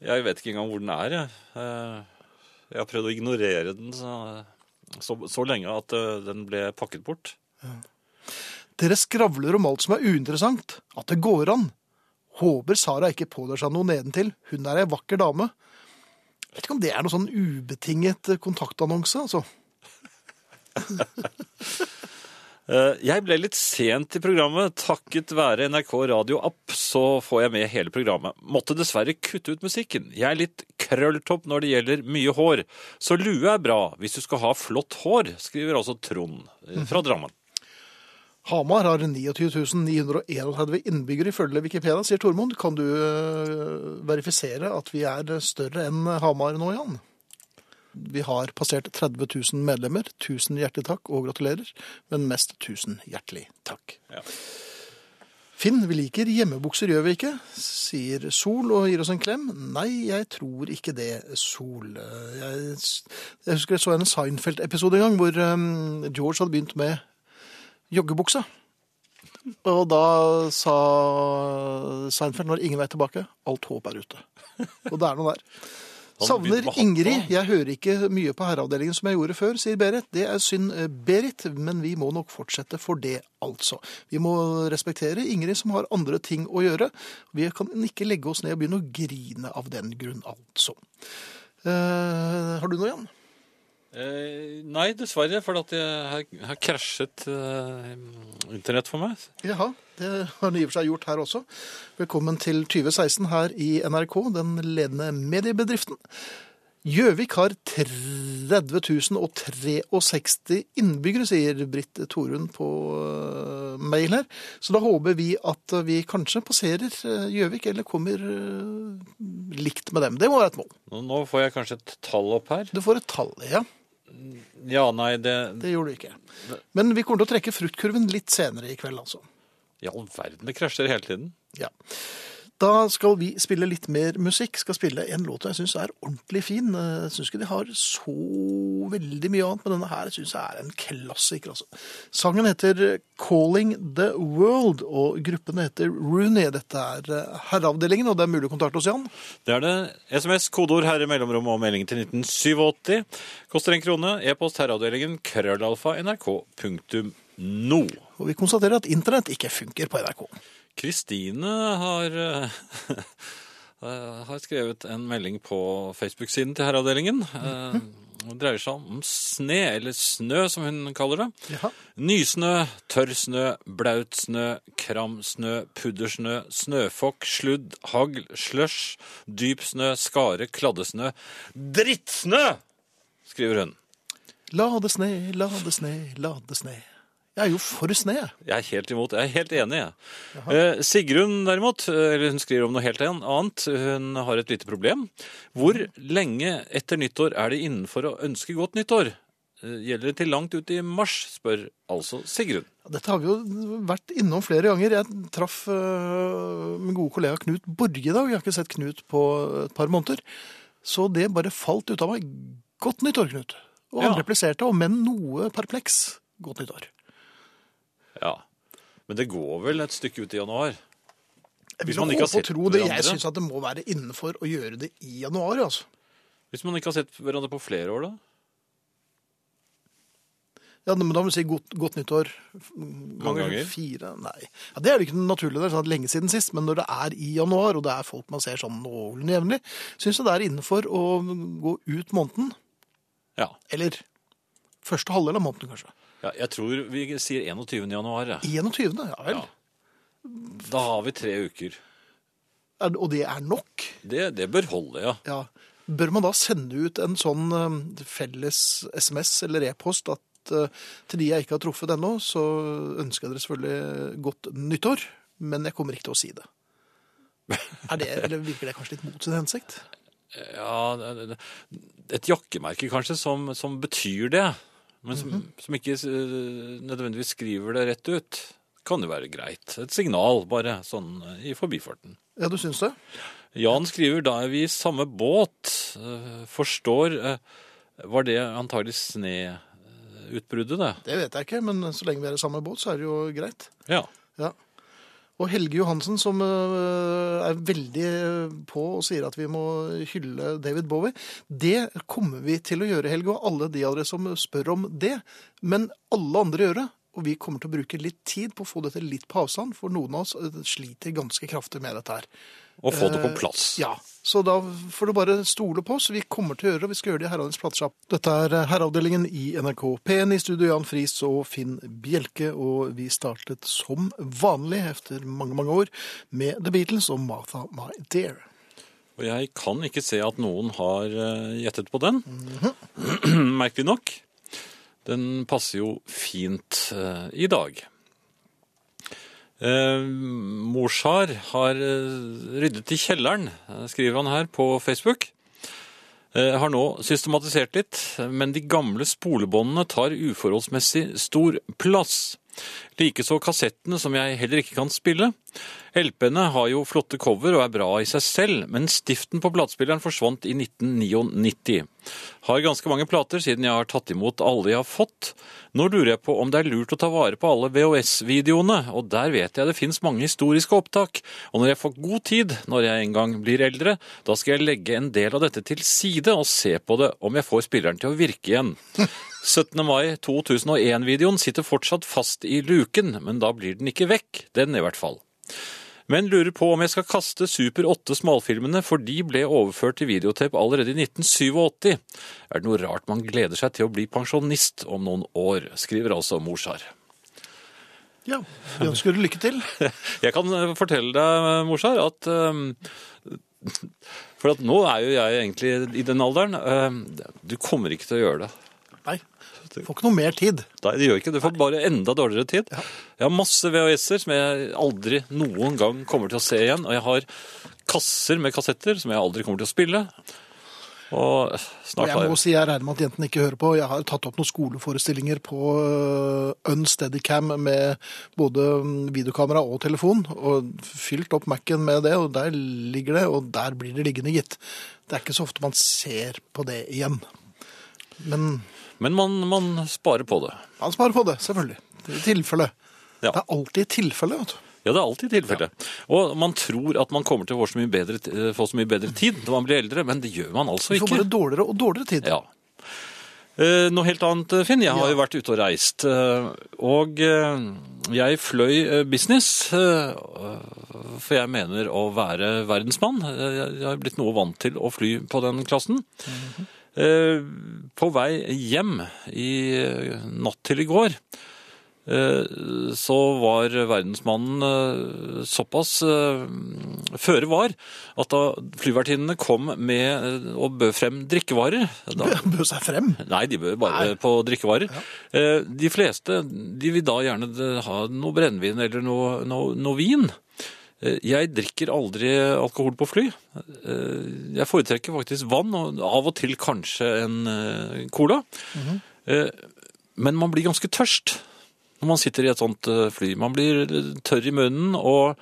Jeg vet ikke engang hvor den er, jeg. Eh, Jeg har prøvd å ignorere den så, så, så lenge at eh, den ble pakket bort. Dere skravler om alt som er uinteressant. At det går an. Håper Sara ikke pådrar seg noe nedentil. Hun er ei vakker dame. Jeg vet ikke om det er noe sånn ubetinget kontaktannonse, altså. Eh, Jeg ble litt sent i programmet. Takket være NRK Radio-app så får jeg med hele programmet. Måtte dessverre kutte ut musikken. Jeg er litt krølltopp når det gjelder mye hår. Så lue er bra hvis du skal ha flott hår, skriver altså Trond eh, fra Drammen. Hamar har 29 931 innbyggere ifølge Wikipedia, sier Tormod. Kan du øh, verifisere at vi er større enn Hamar nå, Jan? Vi har passert 30 000 medlemmer. Tusen hjertelig takk og gratulerer, men mest tusen hjertelig takk. Ja. Finn, vi liker hjemmebukser, gjør vi ikke? Sier Sol og gir oss en klem. Nei, jeg tror ikke det, Sol. Jeg, jeg husker jeg så en Seinfeld-episode en gang hvor um, George hadde begynt med joggebuksa. Og da sa Seinfeld når ingen vei tilbake, alt håp er ute. Og det er noe der. Savner Ingrid. Jeg hører ikke mye på herreavdelingen som jeg gjorde før, sier Berit. Det er synd, eh, Berit, men vi må nok fortsette for det, altså. Vi må respektere Ingrid som har andre ting å gjøre. Vi kan ikke legge oss ned og begynne å grine av den grunn, altså. Uh, har du noe igjen? Eh, nei, dessverre, for at jeg har, har krasjet eh, internett for meg. Jaha, det har den i og for seg gjort her også. Velkommen til 2016 her i NRK, den ledende mediebedriften. Gjøvik har 30.063 innbyggere, sier Britt Torunn på eh, mail her. Så da håper vi at vi kanskje passerer eh, Gjøvik, eller kommer eh, likt med dem. Det må være et mål. Nå, nå får jeg kanskje et tall opp her. Du får et tall, ja. Ja, nei, det Det gjorde du ikke. Men vi kommer til å trekke fruktkurven litt senere i kveld, altså. I all verden, det krasjer hele tiden. Ja. Da skal vi spille litt mer musikk. Skal spille en låt jeg syns er ordentlig fin. Jeg syns ikke de har så veldig mye annet, men denne her syns jeg er en klassiker. Altså. Sangen heter 'Calling the World', og gruppen heter Rooney. Dette er eh, Herreavdelingen, og det er mulig å kontakte oss, Jan. Det er det. SMS, kodeord herre mellomrom og melding til 1987. Koster en krone. E-post herreavdelingen krøllalfa nrk.no. Og vi konstaterer at internett ikke funker på NRK. Kristine har, eh, har skrevet en melding på Facebook-siden til herreavdelingen. Eh, Det dreier seg om sne, eller snø som hun kaller det. Ja. Nysnø, tørrsnø, blautsnø, kramsnø, puddersnø, snøfokk, sludd, hagl, slush, dypsnø, skare, kladdesnø. Drittsnø! skriver hun. La det sne, la det sne, la det sne. Jeg er jo for sne. jeg. Er helt imot. Jeg er helt enig. jeg. Eh, Sigrun derimot, eh, eller hun skriver om noe helt annet. Hun har et lite problem. Hvor lenge etter nyttår er det innenfor å ønske godt nyttår? Eh, Gjelder det til langt ut i mars, spør altså Sigrun. Dette har vi jo vært innom flere ganger. Jeg traff uh, min gode kollega Knut Borge i dag. Jeg har ikke sett Knut på et par måneder. Så det bare falt ut av meg. Godt nyttår, Knut. Og han Ja. repliserte, om enn noe perpleks, godt nyttår. Ja. Men det går vel et stykke ut i januar? Jeg Hvis vil man ikke har håpe og sett tro det. Jeg hverandre. syns det må være innenfor å gjøre det i januar, altså. Hvis man ikke har sett hverandre på flere år, da? Ja, men da må du si godt, godt nyttår Mange ganger? fire. Nei. Ja, det er det ikke naturlig. Det er sånn lenge siden sist. Men når det er i januar, og det er folk man ser sånn noenlunde jevnlig, syns jeg det er innenfor å gå ut måneden. Ja. Eller første halvdel av måneden, kanskje. Ja. Jeg tror vi sier 21. januar. Ja. 21. Ja vel. Da har vi tre uker. Er, og det er nok. Det, det bør holde, ja. Ja. Bør man da sende ut en sånn eh, felles SMS eller e-post at eh, til de jeg ikke har truffet ennå, så ønsker jeg dere selvfølgelig godt nyttår, men jeg kommer ikke til å si det. Er det, eller Virker det kanskje litt mot sin hensikt? Ja, et jakkemerke kanskje som, som betyr det, men som, som ikke eh, nødvendigvis skriver det rett ut, kan jo være greit. Et signal, bare sånn eh, i forbifarten. Ja, du syns det? Jan skriver da er vi i samme båt. Eh, Forstår Var det antagelig sneutbruddet, det? Det vet jeg ikke, men så lenge vi er i samme båt, så er det jo greit. Ja. Ja. Og Helge Johansen, som øh, er veldig på og sier at vi må hylle David Bowie, det kommer vi til å gjøre, Helge, og alle de av dere som spør om det. Men alle andre gjør det, og vi kommer til å bruke litt tid på å få dette litt på avstand, for noen av oss øh, sliter ganske kraftig med dette her. Og få det på Eh, plass. Ja, så da får du bare stole på oss. Vi kommer til å gjøre det, og vi skal gjøre det i Herreavdelingens platesjapp. Dette er Herreavdelingen i NRK P1 i studio Jan Friis og Finn Bjelke, og vi startet som vanlig etter mange, mange år med The Beatles og Martha My Dear. Og jeg kan ikke se at noen har eh, gjettet på den. Merkelig nok. Den passer jo fint eh, i dag. Eh, Morshar har eh, ryddet i kjelleren, eh, skriver han her på Facebook. Eh, har nå systematisert litt, men de gamle spolebåndene tar uforholdsmessig stor plass. Likeså kassettene, som jeg heller ikke kan spille. LP-ene har jo flotte cover og er bra i seg selv, men stiften på platespilleren forsvant i 1999. Har ganske mange plater siden jeg har tatt imot alle jeg har fått. Nå lurer jeg på om det er lurt å ta vare på alle VHS-videoene, og der vet jeg det finnes mange historiske opptak. Og når jeg får god tid, når jeg en gang blir eldre, da skal jeg legge en del av dette til side og se på det om jeg får spilleren til å virke igjen. 17. mai 2001-videoen sitter fortsatt fast i luken, men da blir den ikke vekk, den i hvert fall. Men lurer på om jeg skal kaste Super 8 smalfilmene, for de ble overført til videotape allerede i 1987. Er det noe rart man gleder seg til å bli pensjonist om noen år, skriver altså Morsar. Ja, vi ønsker deg lykke til. Jeg kan eh, fortelle deg, Morsar, at um, For at nå er jo jeg egentlig i den alderen. Um, Du kommer ikke til å gjøre det. Nei, du får ikke noe mer tid. Nei, det gjør ikke. Du får bare enda dårligere tid. Jeg har masse VHS-er som jeg aldri noen gang kommer til å se igjen. Og jeg har kasser med kassetter som jeg aldri kommer til å spille. Og Og snart har jeg må si jeg regner med at jentene ikke hører på. Jeg har tatt opp noen skoleforestillinger på Unsteadycam Unsteadicam med både mm, videokamera og telefon, og fylt opp Mac-en med det, og der ligger det, og der blir det liggende, gitt. Det er ikke så ofte man ser på det igjen. Men Men man, man sparer på det. man sparer på det, selvfølgelig. I tilfelle. Ja. Det er alltid et tilfelle, vet du. Ja, det er alltid tilfellet. Og man tror at man kommer til å få så mye bedre, eh, få så mye bedre tid når man blir eldre, men det gjør man altså ikke. Du får bare dårligere og dårligere tid. Ja. Eh, Noe helt annet, Finn. Jeg har jo vært ute og reist. eh, Og eh, jeg fløy eh, business, eh, for jeg mener å være verdensmann. Eh, Jeg har blitt noe vant til å fly på den klassen. Eh, På vei hjem i eh, natt til i går eh, så var verdensmannen eh, såpass eh, føre var at da flyvertinnene kom med eh, og bød frem drikkevarer da, Bød seg frem. Nei, de bød bare på drikkevarer. Ja. De fleste de vil da gjerne eh, ha noe brennevin eller noe, noe, noe vin. Eh, Jeg drikker aldri alkohol på fly. Eh, Jeg foretrekker faktisk vann, og av og til kanskje en cola. cola. -hmm. Men man blir ganske tørst når man sitter i et sånt eh, fly. Man blir tørr i munnen, og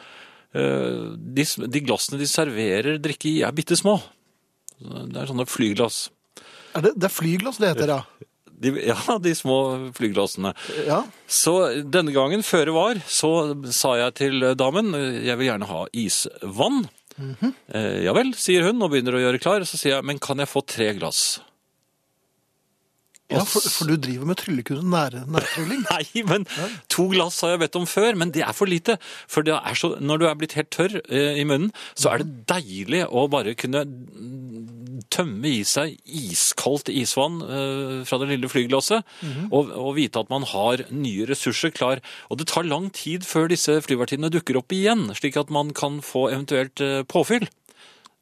eh, de, de glassene de serverer drikke i, er bitte små. Det er sånne flyglass. Er det, det er flyglass det heter, ja. De, ja, de små flyglassene. Ja, Så denne gangen, føre var, så sa jeg til damen jeg vil gjerne ha isvann. eh, ja vel, sier hun og begynner å gjøre klar. Så sier jeg, men kan jeg få tre glass? Ja for, for du driver med tryllekunst nær, nærtrylling. Nei, men to glass har jeg bedt om før, men det er for lite. For det så, når du er blitt helt tørr eh, i munnen, så er det deilig å bare kunne tømme i seg iskaldt isvann eh, fra det lille flyglasset, og, og vite at man har nye ressurser klar. Og det tar lang tid før disse flyvertinnene dukker opp igjen, slik at man kan få eventuelt eh, påfyll.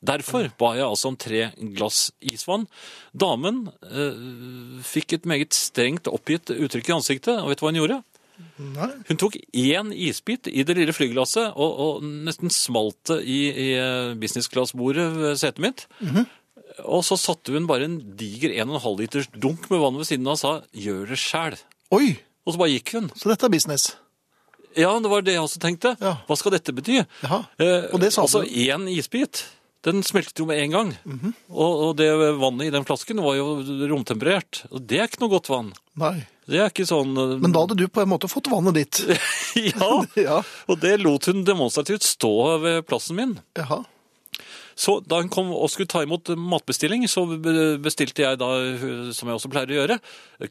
Derfor ba jeg altså om tre glass isvann. Damen eh, fikk et meget strengt oppgitt uttrykk i ansiktet, og vet du hva hun gjorde? Nei. Hun tok én isbit i det lille flyglasset og, og nesten smalt det i, i businessglassbordet ved setet mitt. Og så satte hun bare en diger 1,5 liters dunk med vann ved siden av og sa 'gjør det sjæl'. Og så bare gikk hun. så dette er business. Ja, det var det jeg også tenkte. Ja. Hva skal dette bety? Jaha, Eh, og det sa altså én isbit. Den smeltet jo med en gang. og, og det vannet i den flasken var jo romtemperert. Og det er ikke noe godt vann. Nei. Det er ikke sånn eh, Men da hadde du på en måte fått vannet ditt. Ja! Ja. Og det lot hun demonstrativt stå ved plassen min. Jaha. Så da hun kom og skulle ta imot matbestilling, så bestilte jeg da, som jeg også pleier å gjøre,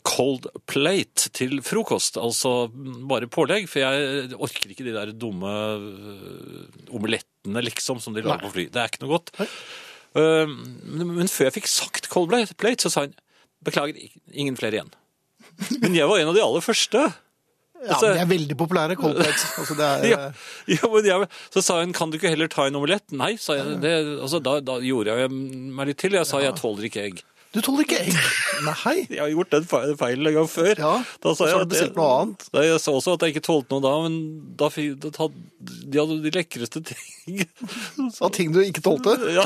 cold plate til frokost. Altså bare pålegg, for jeg orker ikke de der dumme øh, omelettene, liksom, som de lager på fly. Det er ikke noe godt. Øh, Men før jeg fikk sagt cold plate, plate, så sa hun beklager, ingen flere igjen. Men jeg var en av de aller første. Ja, Altså- men de er veldig populære, cold plates. Altså, det er, Ja, ja, men jeg, så sa hun, kan du ikke heller ta en omelett? Nei, sa jeg. Det, altså, da, da gjorde jeg meg litt til. Jeg sa, jeg tåler ikke egg. Du tåler ikke egg? Nei. Jeg har gjort den fe- feilen en gang før. Ja, da sa så jeg har du bestilt noe annet. Da, jeg sa også at jeg ikke tålte noe da, men da, da, tatt- de hadde de lekreste ting. Av ting du ikke tålte? ja.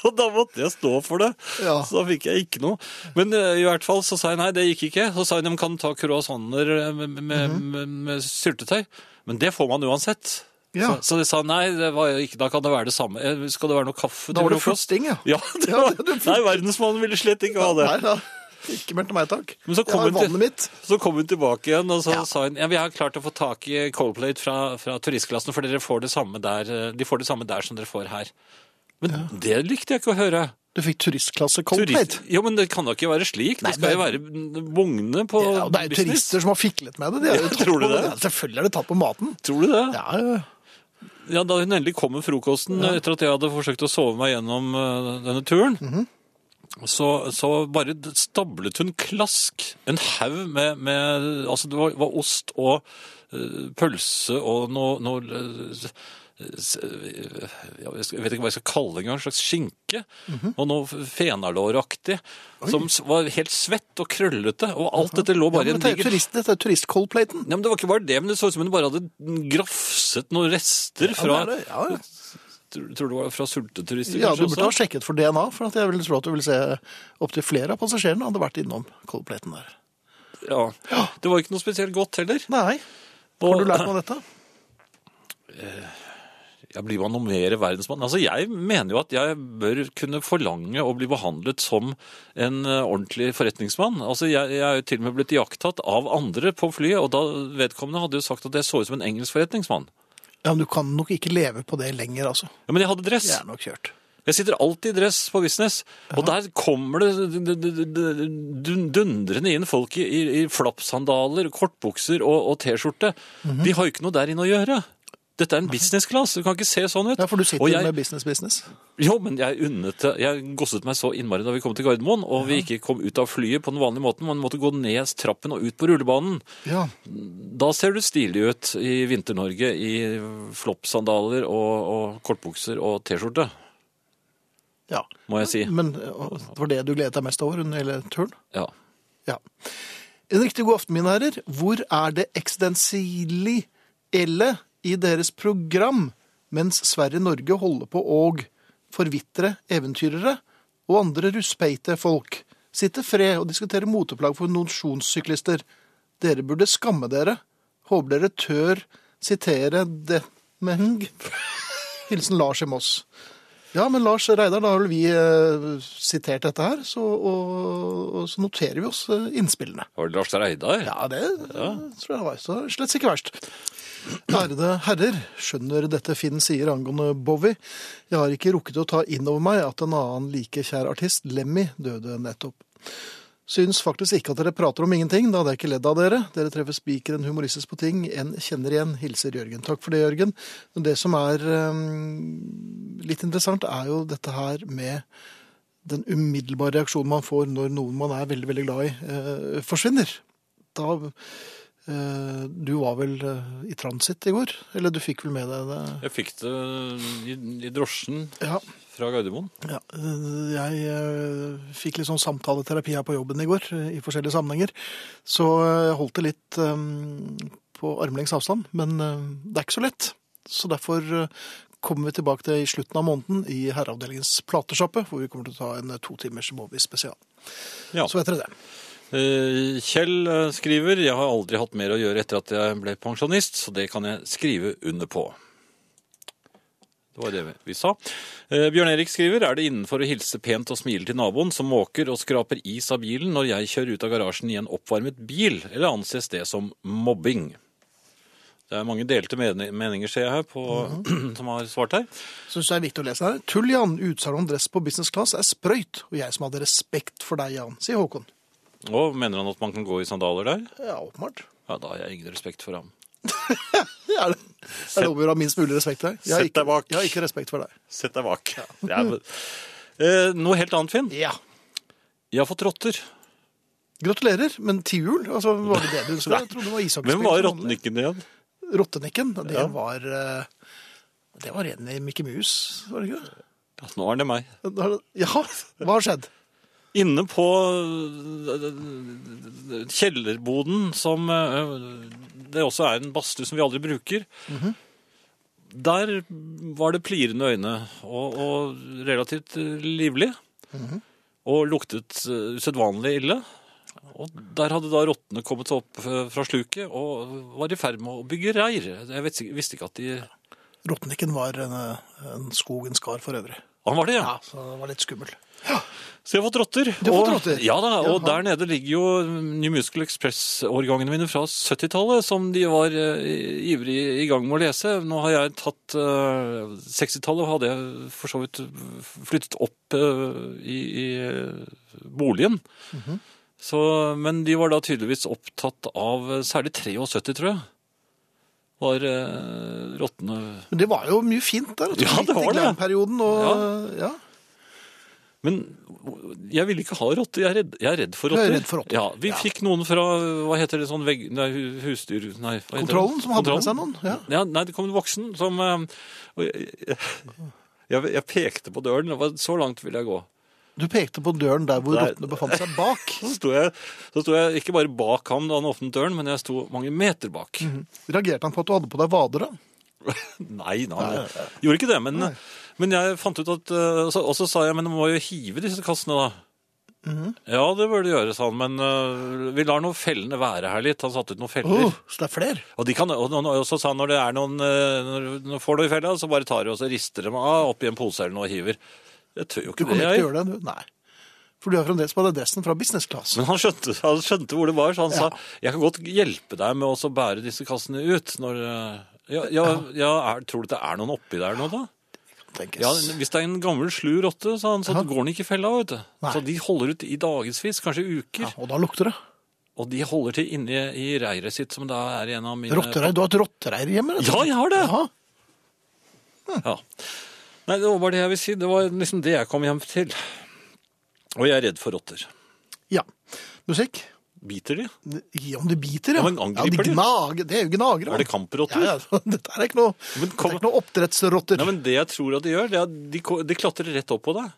Og da måtte jeg stå for det. Ja. Så da fikk jeg ikke noe. Men eh, i hvert fall så sa jeg nei, det gikk ikke. Så sa hun, de kan ta croissanter med, med, med, -hmm. med, med syltetøy. Men det får man uansett. Ja. Så, så de sa nei, det var ikke, da kan det være det samme. Eh, Skal det være noe kaffe Da var det frokost? ja. Ja, det Ja, var, det er nei, verdensmannen ville slett ikke ha det. Nei da. Ikke mer til meg, takk. Men så kom hun mitt. Så kom hun tilbake igjen, og så Ja. sa hun ja, vi har klart å få tak i Coldplate fra, fra turistklassen, for dere får det samme der, eh, de får det samme der som dere får her. Men det likte jeg ikke å høre. Du fikk turistklasse cold Turist-. Jo, men det kan da ikke være slik. Nei, det skal jo være vogne på Ja, og det er jo turister som har fiklet med det. De Ja, tror du på det? Ja, selvfølgelig er det tatt på maten. Tror du det? Ja, ja. Ja, Da hun endelig kom med frokosten etter at jeg hadde forsøkt å sove meg gjennom eh, denne turen, Mhm. så, så bare stablet hun klask. En haug med, med Altså, det var, var ost og eh, pølse og noe, noe eh, ja, jeg vet ikke hva jeg skal kalle det engang. En slags skinke. Mhm. Og noe fenalåraktig. Som var helt svett og krøllete. Og alt dette lå bare i ja, en er diger turist, dette er turist-cold-platen. ja, men Det var ikke bare det, men det så ut som hun bare hadde grafset noen rester fra Ja, det det. Ja, ja. Tror du det var fra sulteturister? Ja, du burde burde ha sjekket for DNA, for at jeg ville tro at du ville se opptil flere av passasjerene hadde vært innom coldplaten der. Ja. Det var ikke noe spesielt godt heller. Nei. Har du lært noe av dette? Ja, Blir man noe mer verdensmann? Altså, Jeg mener jo at jeg bør kunne forlange å bli behandlet som en eh, ordentlig forretningsmann. Altså, Jeg, jeg er jo til og med blitt iakttatt av andre på flyet, og da vedkommende hadde jo sagt at jeg så ut som en engelsk forretningsmann. Ja, men du kan nok ikke leve på det lenger, altså. Ja, Men jeg hadde dress. Det er nok kjørt. Jeg sitter alltid i dress på business, og der kommer det dundrende inn folk i, i, flappsandaler, kortbukser og, og T-skjorte. Mhm. De har jo ikke noe der inne å gjøre. Dette er en business class, du kan ikke se sånn ut. Ja, for du sitter Og jeg, med business-business. Jo, men jeg unnet det. Jeg gosset meg så innmari da vi kom til Gardermoen, og vi ikke kom ut av flyet på den vanlige måten, man måtte gå ned trappen og ut på rullebanen. Ja. Da ser du stilig ut i Vinter-Norge i floppsandaler og, og kortbukser og T-skjorte, ja. må jeg si. Men det var det du gledet deg mest over under hele turen? Ja. Ja. En riktig god aften, mine herrer. Hvor er det eksistensielle i deres program mens Sverige-Norge holder på å forvitre eventyrere og andre russpeite folk? Sitte fred og diskutere moteplagg for mosjonssyklister. Dere burde skamme dere. Håper dere tør sitere det Meng. Hilsen Lars i Moss. Ja, men Lars Reidar, da har vel vi eh, sitert dette her, så, og, og så noterer vi oss eh, innspillene. Var det Lars Reidar? Ja, det eh, tror jeg det var. Så slett ikke verst. Ærede herrer, skjønner dette Finn sier angående Bowie. Jeg har ikke rukket å ta inn over meg at en annen like kjær artist, Lemmy, døde nettopp. Syns faktisk ikke at dere prater om ingenting, da hadde jeg ikke ledd av dere. Dere treffer spikeren humoristisk på ting en kjenner igjen. Hilser Jørgen. Takk for det, Jørgen. Det som er eh, litt interessant, er jo dette her med den umiddelbare reaksjonen man får når noen man er veldig, veldig glad i, eh, forsvinner. Da eh, Du var vel eh, i transit i går? Eller du fikk vel med deg det? Jeg fikk det i, i drosjen Ja. Fra Gardermoen. Ja, jeg øh, fikk litt sånn samtaleterapi her på jobben i går, øh, i forskjellige sammenhenger. Så jeg holdt det litt på armlengs avstand, men det er ikke så lett. Så derfor kommer vi tilbake til i slutten av måneden i herreavdelingens platesjappe, hvor vi kommer til å ta en to timers Movi spesial. Ja. Så vet dere det. Eh, Kjell eh, skriver Jeg har aldri hatt mer å gjøre etter at jeg ble pensjonist, så det kan jeg skrive under på. Det var det vi- sa. Eh, Bjørn Erik skriver er det innenfor å hilse pent og smile til naboen som måker og skraper is av bilen når jeg kjører ut av garasjen i en oppvarmet bil, eller anses det som mobbing? Det er mange delte meninger, ser jeg her, på, som har svart her. Syns det er viktig å lese her. Tull, Jan. Utsalg om dress på business class er sprøyt. Og jeg som hadde respekt for deg, Jan, sier Håkon. Og mener han at man kan gå i sandaler der? Ja, åpenbart. Ja, da har jeg ingen respekt for ham. Ja, det det er lov å ha minst mulig respekt for deg. Jeg har Sett deg ikke, bak. jeg har ikke respekt for deg. Sett deg bak. Ja, er, eh, noe helt annet, Finn. Ja. Jeg har fått rotter. Gratulerer, men til jul? Altså, var det det du ønsket? Jeg trodde det var ishockeyspill. Hvem var som vanlig. rottenikken igjen? Rottenikken, det Ja. var eh, Det var en i Mickey Mouse, var det ikke det? Ja, nå er det meg. Ja, hva har skjedd? Inne på øh, kjellerboden, som øh, det også er en badstue som vi aldri bruker, der var det plirende øyne og, og relativt livlig. Og luktet usedvanlig ille. Og der hadde da rottene kommet opp fra sluket og var i ferd med å bygge reir. Jeg vet, visste ikke at de Rottenikken var en, en skogens kar for øvrig. Han var det, ja. Ja, så det var litt skummel. Så jeg har fått rotter. Du har fått rotter? Ja da, og Jaha. der nede ligger jo New Musical Express-årgangene mine fra 70-tallet, som de var uh, ivrig i gang med å lese. Nå har jeg tatt uh, 60-tallet, hadde jeg for så vidt flyttet opp uh, i, i eh, boligen. -hmm. Så, men de var da tydeligvis opptatt av eh, særlig 73, tror jeg. Var uh, rottene Men det var jo mye fint der. Ja, det var det. Og, ja. ja. Men jeg vil ikke ha rotter. Jeg er redd, jeg er redd for Du er redd for rotter. Ja, Vi Ja. fikk noen fra hva heter det, sånn vegg... Nei, husdyr... Nei, hva Kontrollen det? som hadde med seg noen. Ja. Ja, nei, det kom en voksen som eh, og jeg, jeg, jeg pekte på døren. Var Så langt ville jeg gå. Du pekte på døren der hvor Nei. rottene befant seg bak. Så sto jeg, så sto jeg ikke bare bak ham da han åpnet døren, men jeg sto mange meter bak. Reagerte han på at du hadde på deg vadere? Nei, nei, nei. gjorde ikke det. Men, men jeg fant ut at eh, Og så sa jeg men du må jo hive disse kassene, da. Ja, det burde du gjøre, sa han. Men uh, vi lar noen fellene være her litt. Han satte ut noen feller. Oh, så det er flere? Og, de kan, og, og så sa han når det er noen eh, Når du får noe i fella, så bare tar du og så rister dem av oppi en pose eller noe og hiver. Jeg tør jo Du ikke kan kommer ikke jeg. gjøre det, du. Nei. For du er fremdeles på adressen fra business class. Men han skjønte, han skjønte hvor det var, så han sa jeg kan godt hjelpe deg med å bære disse kassene ut. Når, ja, ja, ja er, Tror du det er noen oppi der nå, da? Tenkes. Ja, Hvis det er en gammel slu rotte, sa han, så Ja. går den ikke i fella. vet du. Nei. Så de holder ut i dagevis, kanskje uker. Ja, og da lukter det. Og de holder til inni i reiret sitt, som da er en av mine Rottereir. Du har et rottereir hjemme? Eller? Ja, jeg har det! Jaha. Ja. Nei, det var bare det jeg vil si. Det var liksom det jeg kom hjem til. Og jeg er redd for rotter. Ja. Musikk? Biter de? Ja, om de biter, ja. Ja, men angriper ja, de gnager. Det er jo gnagere. Er det kamprotter? Ja, ja. Dette er ikke noe, Men kom- er ikke noe oppdrettsrotter. Nei, men Det jeg tror at de gjør, det er at de, de klatrer rett opp på deg.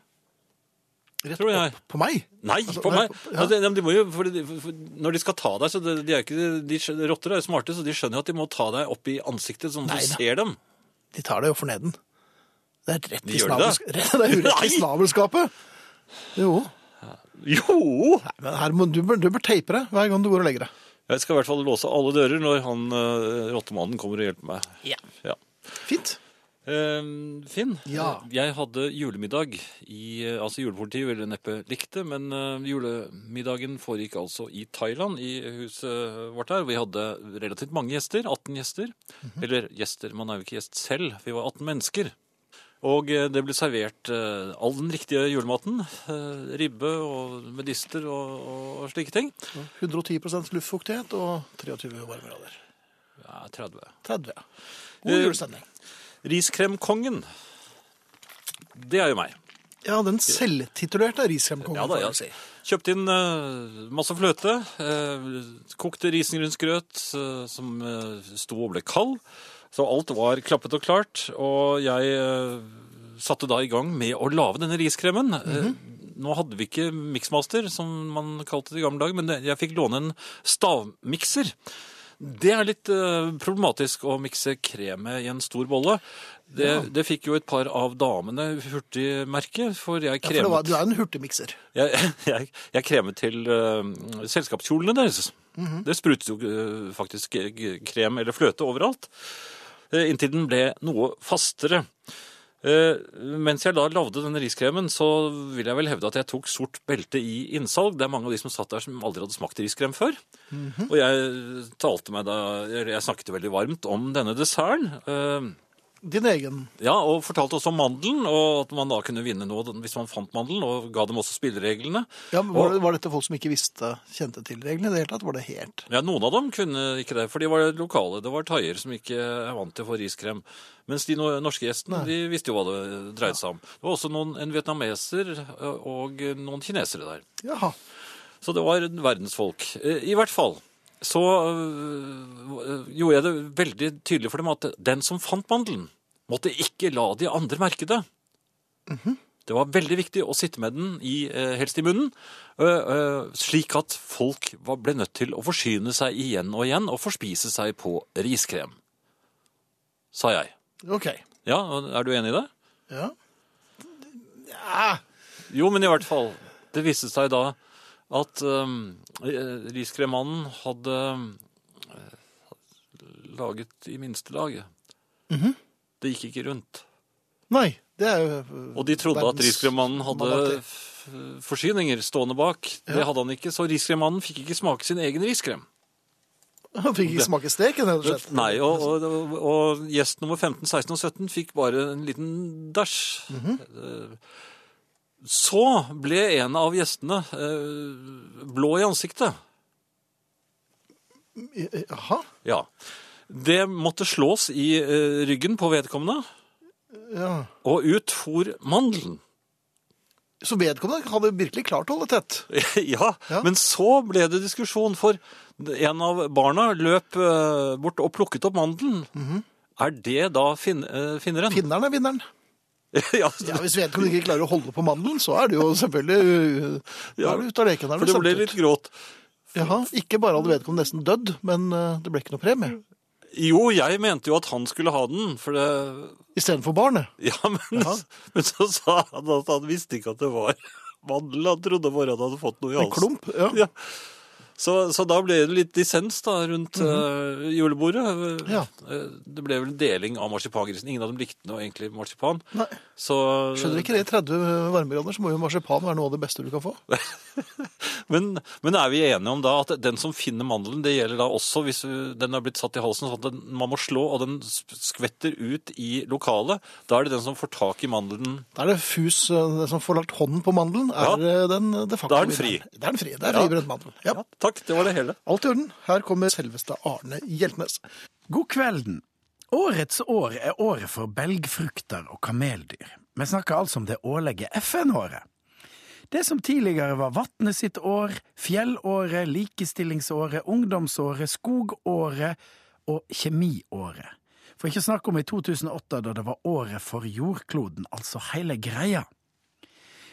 Rett opp på meg. Nei, Altså, på meg! ja. Altså, de, de må jo, for de, for når de skal ta deg, så de, de er ikke, de, rotter er jo smarte, så de skjønner jo at de må ta deg opp i ansiktet, sånn at Nei du ser dem. De tar deg jo for neden. Det er rett i gjør det? Det er rett i snabelskapet. Jo. Jo! Nei, men her må, du, bør, du bør teipe det hver gang du går og legger deg. Jeg skal i hvert fall låse alle dører når han uh, rottemannen kommer og hjelper meg. Ja. Ja. Fint. Eh, Finn, Ja. eh, jeg hadde julemiddag i eh, Altså julepolitiet ville neppe likt det, men eh, julemiddagen foregikk altså i Thailand, i huset vårt her. Vi hadde relativt mange gjester, 18 gjester. Eller gjester, man er jo ikke gjest selv. Vi var 18 mennesker. Og eh, det ble servert eh, all den riktige julematen. eh, ribbe og medister og, og slike ting. 110% luftfuktighet og 23 varmegrader. Ja, 30. 30. ja. God julestemning. Riskremkongen. Det er jo meg. Ja, den selvtitulerte riskremkongen. Ja da, ja. si. Kjøpte inn uh, masse fløte. Uh, kokte risengrynsgrøt uh, som sto og ble kald. Så alt var klappet og klart. Og jeg eh, satte da i gang med å lage denne riskremen. Eh, nå hadde vi ikke miksmaster, som man kalte det i gamle dager, men jeg fikk låne en stavmikser. Det er litt eh, problematisk å mikse kremet i en stor bolle. Det, det fikk jo et par av damene hurtig merke, for jeg kremet Ja, for var, du er en hurtigmikser. jeg, jeg, jeg kremet til uh, selskapskjolene deres. Det sprutet jo uh, faktisk krem eller fløte overalt. Eh, inntil den ble noe fastere. Eh, mens jeg da lagde denne riskremen, så vil jeg vel hevde at jeg tok sort belte i innsalg. Det er mange av de som satt der som aldri hadde smakt riskrem før. Og jeg talte meg da Jeg snakket veldig varmt om denne desserten. Din egen. ja, og fortalte også om mandelen, og at man da kunne vinne noe hvis man fant mandelen, og ga dem også spillereglene. Ja, men var, og, var dette folk som ikke visste, kjente til reglene i det hele tatt? Var det helt Ja, Noen av dem kunne ikke det, for de var lokale. Det var thaier som ikke er vant til å få riskrem. Mens de norske gjestene de visste jo hva det dreide seg om. Det var også noen, en vietnameser og noen kinesere der. Jaha. Så det var verdensfolk. Eh, I hvert fall så øh, gjorde jeg det veldig tydelig for dem at den som fant mandelen, måtte ikke la de andre merke det. Det var veldig viktig å sitte med den i, eh, helst i munnen, øh, øh, slik at folk var, ble nødt til å forsyne seg igjen og igjen og forspise seg på riskrem. Sa jeg. Ok. Ja, er du enig i det? Ja. ja. Jo, men i hvert fall. Det viste seg da at uh, riskremmannen hadde uh, laget i minstelaget. Det gikk ikke rundt. Nei, det er jo Og de trodde at riskremannen hadde forsyninger stående bak. Det hadde han ikke, så riskremmannen fikk ikke smake sin egen riskrem. Han fikk ikke smake steken, rett og slett. Nei, og, og, og, gjest nummer 15, 16 og 17 fikk bare en liten dæsj. Eh, Så ble en av gjestene eh, blå i ansiktet. Jaha. Ja. Det måtte slås i eh, ryggen på vedkommende, Ja. og ut for mandelen. Så vedkommende hadde virkelig klart å holde tett. ja, Ja. men så ble det diskusjon, for en av barna løp eh, bort og plukket opp mandelen. Er det da fin finneren? Finneren er vinneren. ja, Ja, Hvis vedkommende ikke klarer å holde på mandelen, så er det jo selvfølgelig ja, er ute av leken. for det ble litt gråt. Jaha, Ikke bare hadde vedkommende nesten dødd, men uh, det ble ikke noe premie. Jo, jeg mente jo at han skulle ha den, for det Istedenfor barnet. Ja, men, Ja. men så sa han at han visste ikke at det var mandel. Han trodde bare han hadde fått noe i En klump. Ja. Ja. Så, så da ble det litt dissens da rundt eh, julebordet. Mhm. Ja. Eh, Det ble vel en deling av marsipangrisen. Ingen av dem likte noe egentlig marsipan. Nei, Så, skjønner ikke det. I 30 varmegrader så må jo marsipan være noe av det beste du kan få. Men, men er vi enige om da at den som finner mandelen, det gjelder da også hvis den har blitt satt i halsen, sånn at den, man må slå, og den skvetter ut i lokalet. Da er det den som får tak i mandelen. Da er det fus, den som får lagt hånden på mandelen, er Ja. den de facto Da er den fri. Da er den fri. Det er fribrent mandel. Ja. Ja, takk, det var det hele. Alt i orden. Her kommer selveste Arne Hjeltnes. God kvelden. Årets år er året for belgfrukter og kameldyr. Vi snakker altså om det årlige FN-året. Det som tidligere var Vatnet sitt år, fjellåret, likestillingsåret, ungdomsåret, skogåret og kjemiåret. For ikke å snakke om i 2008, da det var året for jordkloden, altså hele greia.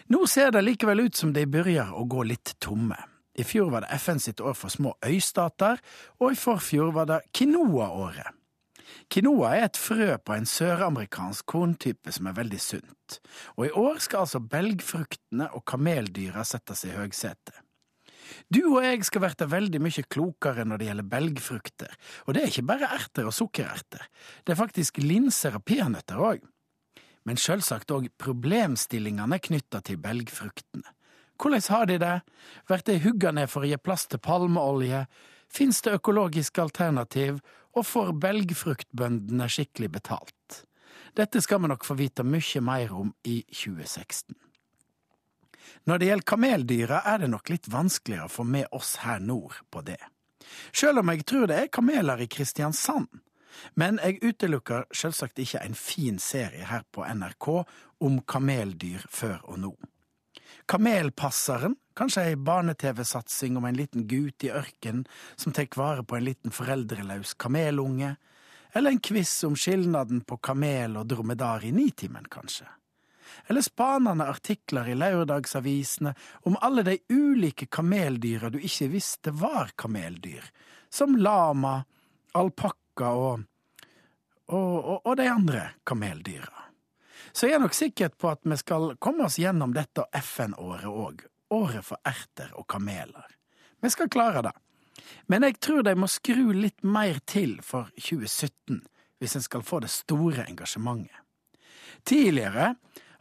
Nå ser det likevel ut som de begynner å gå litt tomme. I fjor var det FN sitt år for små øystater, og i forfjor var det quinoa-året. Quinoa er et frø på en søramerikansk korntype som er veldig sunt, og i år skal altså belgfruktene og kameldyra settes i høgsetet. Du og jeg skal verte veldig mye klokere når det gjelder belgfrukter, og det er ikke bare erter og sukkererter, det er faktisk linser og peanøtter òg. Men sjølsagt òg problemstillingene knytta til belgfruktene. Hvordan har de det? Blir de hugga ned for å gi plass til palmeolje? Fins det økologiske alternativ? Og får belgfruktbøndene skikkelig betalt? Dette skal vi nok få vite mye mer om i 2016. Når det gjelder kameldyra, er det nok litt vanskeligere å få med oss her nord på det. Sjøl om jeg tror det er kameler i Kristiansand. Men jeg utelukker selvsagt ikke en fin serie her på NRK om kameldyr før og nå. Kamelpasseren, kanskje ei barne-TV-satsing om en liten gutt i ørken som tar vare på en liten foreldreløs kamelunge, eller en quiz om skilnaden på kamel og dromedar i Nitimen, kanskje. Eller spanende artikler i lørdagsavisene om alle de ulike kameldyra du ikke visste var kameldyr, som lama, alpakka og, og, og, og de andre kameldyra. Så jeg er nok sikker på at vi skal komme oss gjennom dette FN-året òg, året for erter og kameler. Vi skal klare det. Men jeg tror de må skru litt mer til for 2017 hvis en skal få det store engasjementet. Tidligere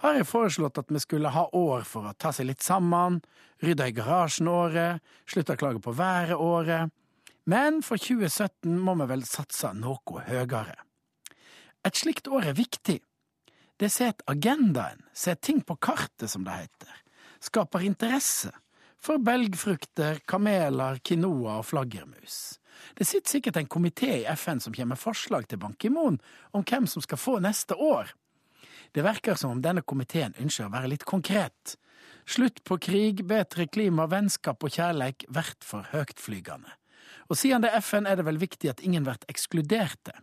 har jeg foreslått at vi skulle ha år for å ta seg litt sammen, rydde i garasjen-året, slutte å klage på været-året. Men for 2017 må vi vel satse noe høyere. Et slikt år er viktig. Det setter agendaen, setter ting på kartet, som det heter. Skaper interesse for belgfrukter, kameler, quinoa og flaggermus. Det sitter sikkert en komité i FN som kommer med forslag til Ban Ki-moon om hvem som skal få neste år. Det virker som om denne komiteen ønsker å være litt konkret. Slutt på krig, bedre klima, vennskap og kjærleik vert for høgtflygende. Og siden det er FN, er det vel viktig at ingen blir ekskluderte.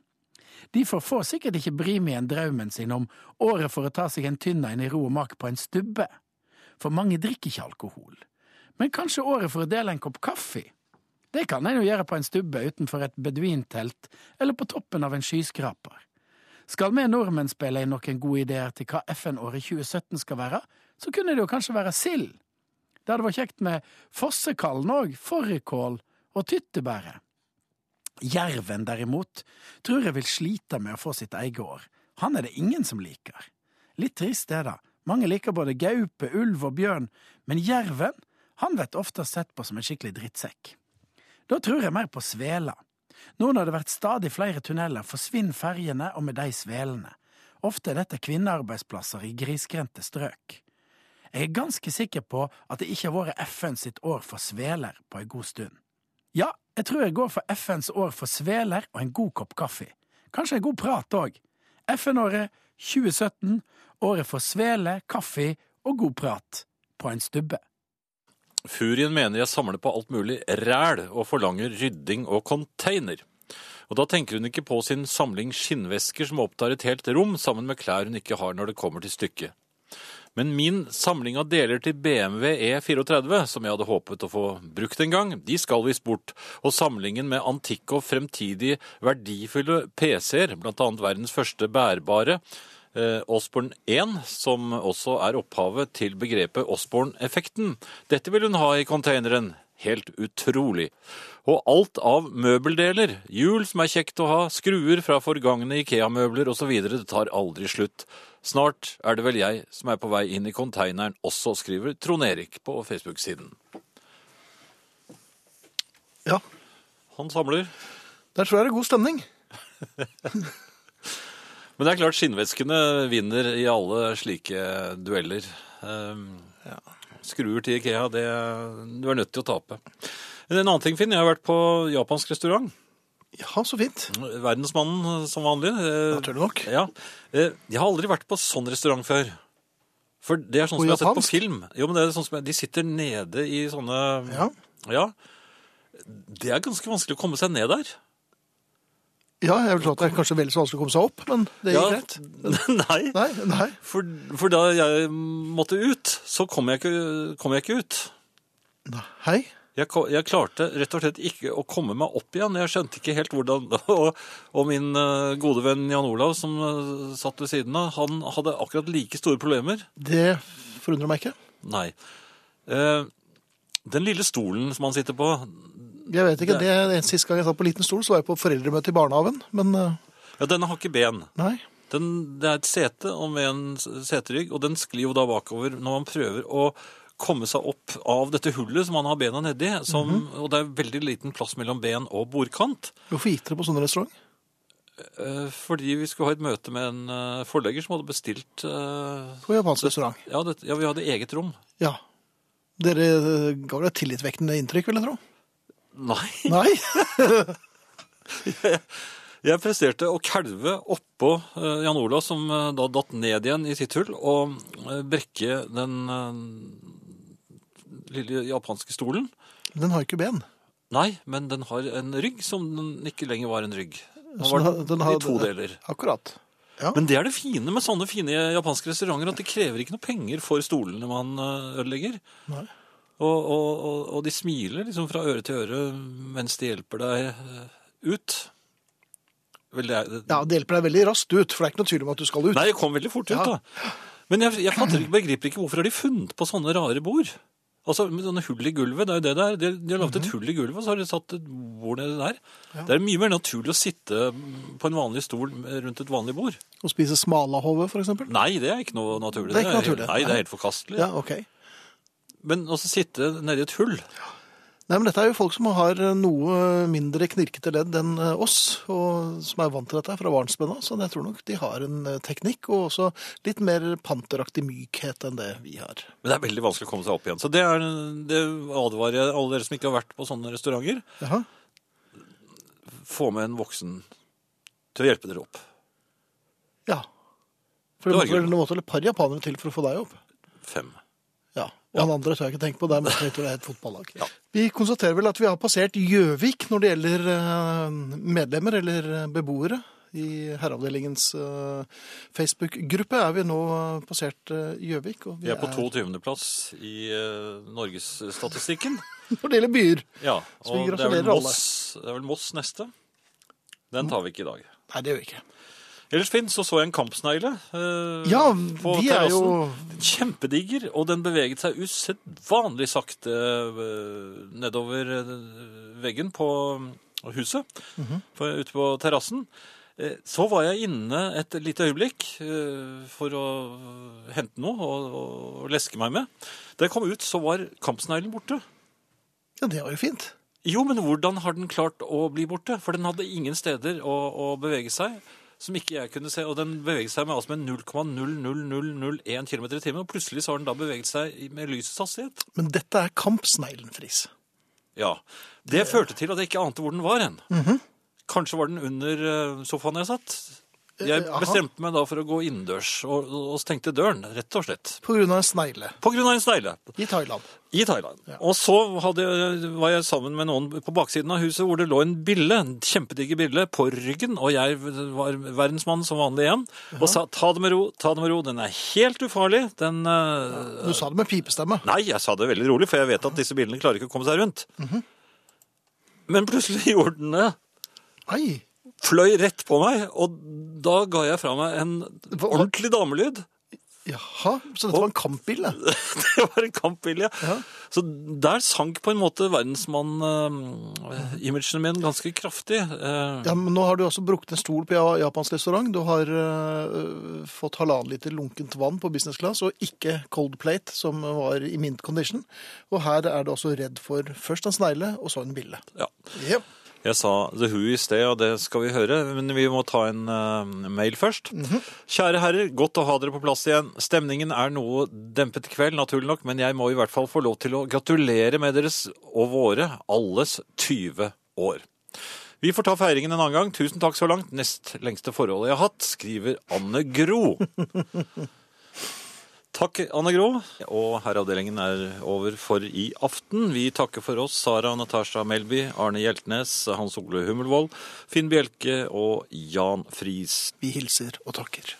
Derfor får sikkert ikke Brimi igjen drømmen sin om året for å ta seg en tynn en i ro og mak på en stubbe. For mange drikker ikke alkohol. Men kanskje året for å dele en kopp kaffe? Det kan en jo gjøre på en stubbe utenfor et beduintelt eller på toppen av en skyskraper. Skal vi nordmenn spille inn noen gode ideer til hva FN-året 2017 skal være, så kunne det jo kanskje være sild. Det hadde vært kjekt med fossekallen òg, fårikål og tyttebære. Jerven, derimot, tror jeg vil slite med å få sitt eget år. Han er det ingen som liker. Litt trist er det. Mange liker både gaupe, ulv og bjørn, men jerven, han blir ofte sett på som en skikkelig drittsekk. Da tror jeg mer på svela. Nå når det vært stadig flere tunneler, forsvinner ferjene og med de svelene. Ofte er dette kvinnearbeidsplasser i grisgrendte strøk. Jeg er ganske sikker på at det ikke har vært FN sitt år for sveler på en god stund. Ja, jeg tror jeg går for FNs år for sveler og en god kopp kaffe. Kanskje en god prat òg. FN-året 2017, året for svele, kaffe og god prat. På en stubbe. Furien mener jeg samler på alt mulig ræl og forlanger rydding og container. Og da tenker hun ikke på sin samling skinnvesker som opptar et helt rom sammen med klær hun ikke har når det kommer til stykket. Men min samling av deler til BMW E34, som jeg hadde håpet å få brukt en gang, de skal visst bort. Og samlingen med antikke og fremtidig verdifulle PC-er, annet verdens første bærbare, Osborn Osborne 1, som også er opphavet til begrepet Osborne-effekten. Dette vil hun ha i containeren. Helt utrolig. Og alt av møbeldeler, hjul som er kjekt å ha, skruer fra forgangne Ikea-møbler osv. Det tar aldri slutt. Snart er det vel jeg som er på vei inn i konteineren også, skriver Trond Erik på Facebook-siden. Ja, Han samler. der tror jeg det er god stemning. Men det er klart skinnveskene vinner i alle slike dueller. Um, Skruer til Ikea, det, du er nødt til å tape. En annen ting, Finn, jeg har vært på japansk restaurant. Ja, så fint. Verdensmannen som vanlig. Eh, Naturlig nok. Ja. Eh, Jeg har aldri vært på sånn restaurant før. For det er sånn som jeg har sett på film. Jo, men det er sånn som jeg, De sitter nede i sånne Ja. Ja. Det er ganske vanskelig å komme seg ned der. ja, jeg vil tro at det er kanskje vel så vanskelig å komme seg opp, men det gikk Ja, greit. Nei. Nei, nei. For, for da jeg måtte ut, så kom jeg ikke, kom jeg ikke ut. Hei. Jeg, jeg klarte rett og slett ikke å komme meg opp igjen. Jeg skjønte ikke helt hvordan Og, og min eh, gode venn Jan Olav, som eh, satt ved siden av, han hadde akkurat like store problemer. Det forundrer meg ikke. Nei. Eh, den lille stolen som han sitter på Jeg vet ikke, det, det Sist gang jeg satt på liten stol, så var jeg på foreldremøte i barnehagen. Men eh, Ja, denne har ikke ben. nei. Den, det er et sete og med en seterygg, og den sklir jo da bakover når man prøver å komme seg opp av dette hullet som han har bena nedi. Som, Og det er veldig liten plass mellom ben og bordkant. Hvorfor gikk dere på sånn restaurant? Eh, fordi vi skulle ha et møte med en eh, forlegger som hadde bestilt eh, På japansk restaurant. ja, det, ja, vi hadde eget rom. Ja. Dere ga vel et tillitvekkende inntrykk, vil jeg tro? Nei. Nei? Jeg presterte å kalve oppå Jan Olav, som da datt ned igjen i sitt hull, og brekke den lille japanske stolen. Den har ikke ben. Nei, men den har en rygg som den ikke lenger var en rygg. Den var den har- den har- i to deler. Akkurat. Ja. Men det er det fine med sånne fine japanske restauranter, at det krever ikke noe penger for stolene man eh, ødelegger. Nei. Og, og, og, de smiler liksom fra øre til øre mens de hjelper deg eh, ut. Vel, det er, ja, det hjelper deg veldig raskt ut, for det er ikke noe tvil om at du skal ut. Nei, jeg kom veldig fort ut, Ja. da. Men jeg, jeg begriper ikke hvorfor har de funnet på sånne rare bord. Altså, med sånne hull i gulvet, det er jo det det er. De, de har lagt et hull i gulvet, og så har de satt et bord nedi der. Det er mye mer naturlig å sitte på en vanlig stol rundt et vanlig bord. Og spise smalahove, for eksempel? Nei, det er ikke noe naturlig. Det er ikke naturlig. Nei, det er helt forkastelig. Ja, ok. Men også sitte nedi et hull. Nei, men dette er jo folk som har noe mindre knirkete ledd enn eh, oss, og som er vant til dette fra barnsben av, så jeg tror nok de har en eh, teknikk, og også litt mer panteraktig mykhet enn det vi har. Men det er veldig vanskelig å komme seg opp igjen. Så det, er, det advarer jeg alle dere som ikke har vært på sånne restauranter. Jaha. Få med en voksen til å hjelpe dere opp. Ja. For det Det var måtte vel par japanere til for å få deg opp? Fem. Ja. Og han andre tør jeg ikke tenke på, der måtte vi til et fotballag. Ja. Vi konstaterer vel at vi har passert Gjøvik når det gjelder eh, medlemmer eller eh, beboere. I herreavdelingens eh, Facebook-gruppe er vi nå passert Gjøvik. og Vi er på 22. plass i norgesstatistikken. Når det gjelder byer. Ja, og det er. Moss, det er vel Moss neste. Den tar vi ikke i dag. Nei, det gjør vi ikke. Ellers, Finn, så så jeg en kampsnegle eh, Ja, på de er jo terrassen. Kjempediger, og den beveget seg usedvanlig sakte eh, nedover eh, veggen på huset, Mhm. på, ute på terrassen. Eh, Så var jeg inne et lite øyeblikk eh, for å hente noe og, og leske meg med. Da jeg kom ut, så var kampsneglen borte. Ja, det var jo fint. Jo, men hvordan har den klart å bli borte? For den hadde ingen steder å, å bevege seg som ikke jeg kunne se. Og den beveget seg med, altså med 0,00001 km i timen. Og plutselig så har den da beveget seg med lysets hastighet. Men dette er kampsneglen, Friis. Ja. Det førte til at jeg ikke ante hvor den var hen. Mhm. Kanskje var den under eh, sofaen jeg satt. Jeg Eh, bestemte meg da for å gå innendørs og, og stengte døren, rett og slett. På grunn av en snegle På grunn av en snegle. i Thailand. I Thailand. Og så hadde, var jeg sammen med noen på baksiden av huset hvor det lå en bille, en kjempediger bille, på ryggen, og jeg var verdensmann som vanlig igjen, og sa ta det med ro, ta det med ro, den er helt ufarlig, den... ja. Du sa det med pipestemme. Nei, jeg sa det veldig rolig, for jeg vet at disse billene klarer ikke å komme seg rundt. Men plutselig gjorde den det. Nei. Fløy rett på meg, og da ga jeg fra meg en ordentlig damelyd. Jaha, så dette var en kampbil? Det var en kampbil, Ja. Så der sank på en måte verdensmann-imagen min ganske kraftig. Eh, Ja, men nå har du også brukt en stol på japansk restaurant. Du har uh, fått halvannen liter lunkent vann på business class, og ikke cold plate, som var i mint condition. Og her er du også redd for først en snegle, og så en bille. Ja. Ja. Jeg sa The Who i sted, og det skal vi høre, men vi må ta en uh, mail først. Kjære herrer, godt å ha dere på plass igjen. Stemningen er noe dempet i kveld, naturlig nok, men jeg må i hvert fall få lov til å gratulere med deres og våre, alles 20 år. Vi får ta feiringen en annen gang. Tusen takk så langt. Nest lengste forholdet jeg har hatt, skriver Anne Gro. Takk, Anne Gro. Og herreavdelingen er over for i aften. Vi takker for oss, Sara Natasha Melby, Arne Hjeltnes, Hans Ole Hummelvold, Finn Bjelke og Jan Friis. Vi hilser og takker.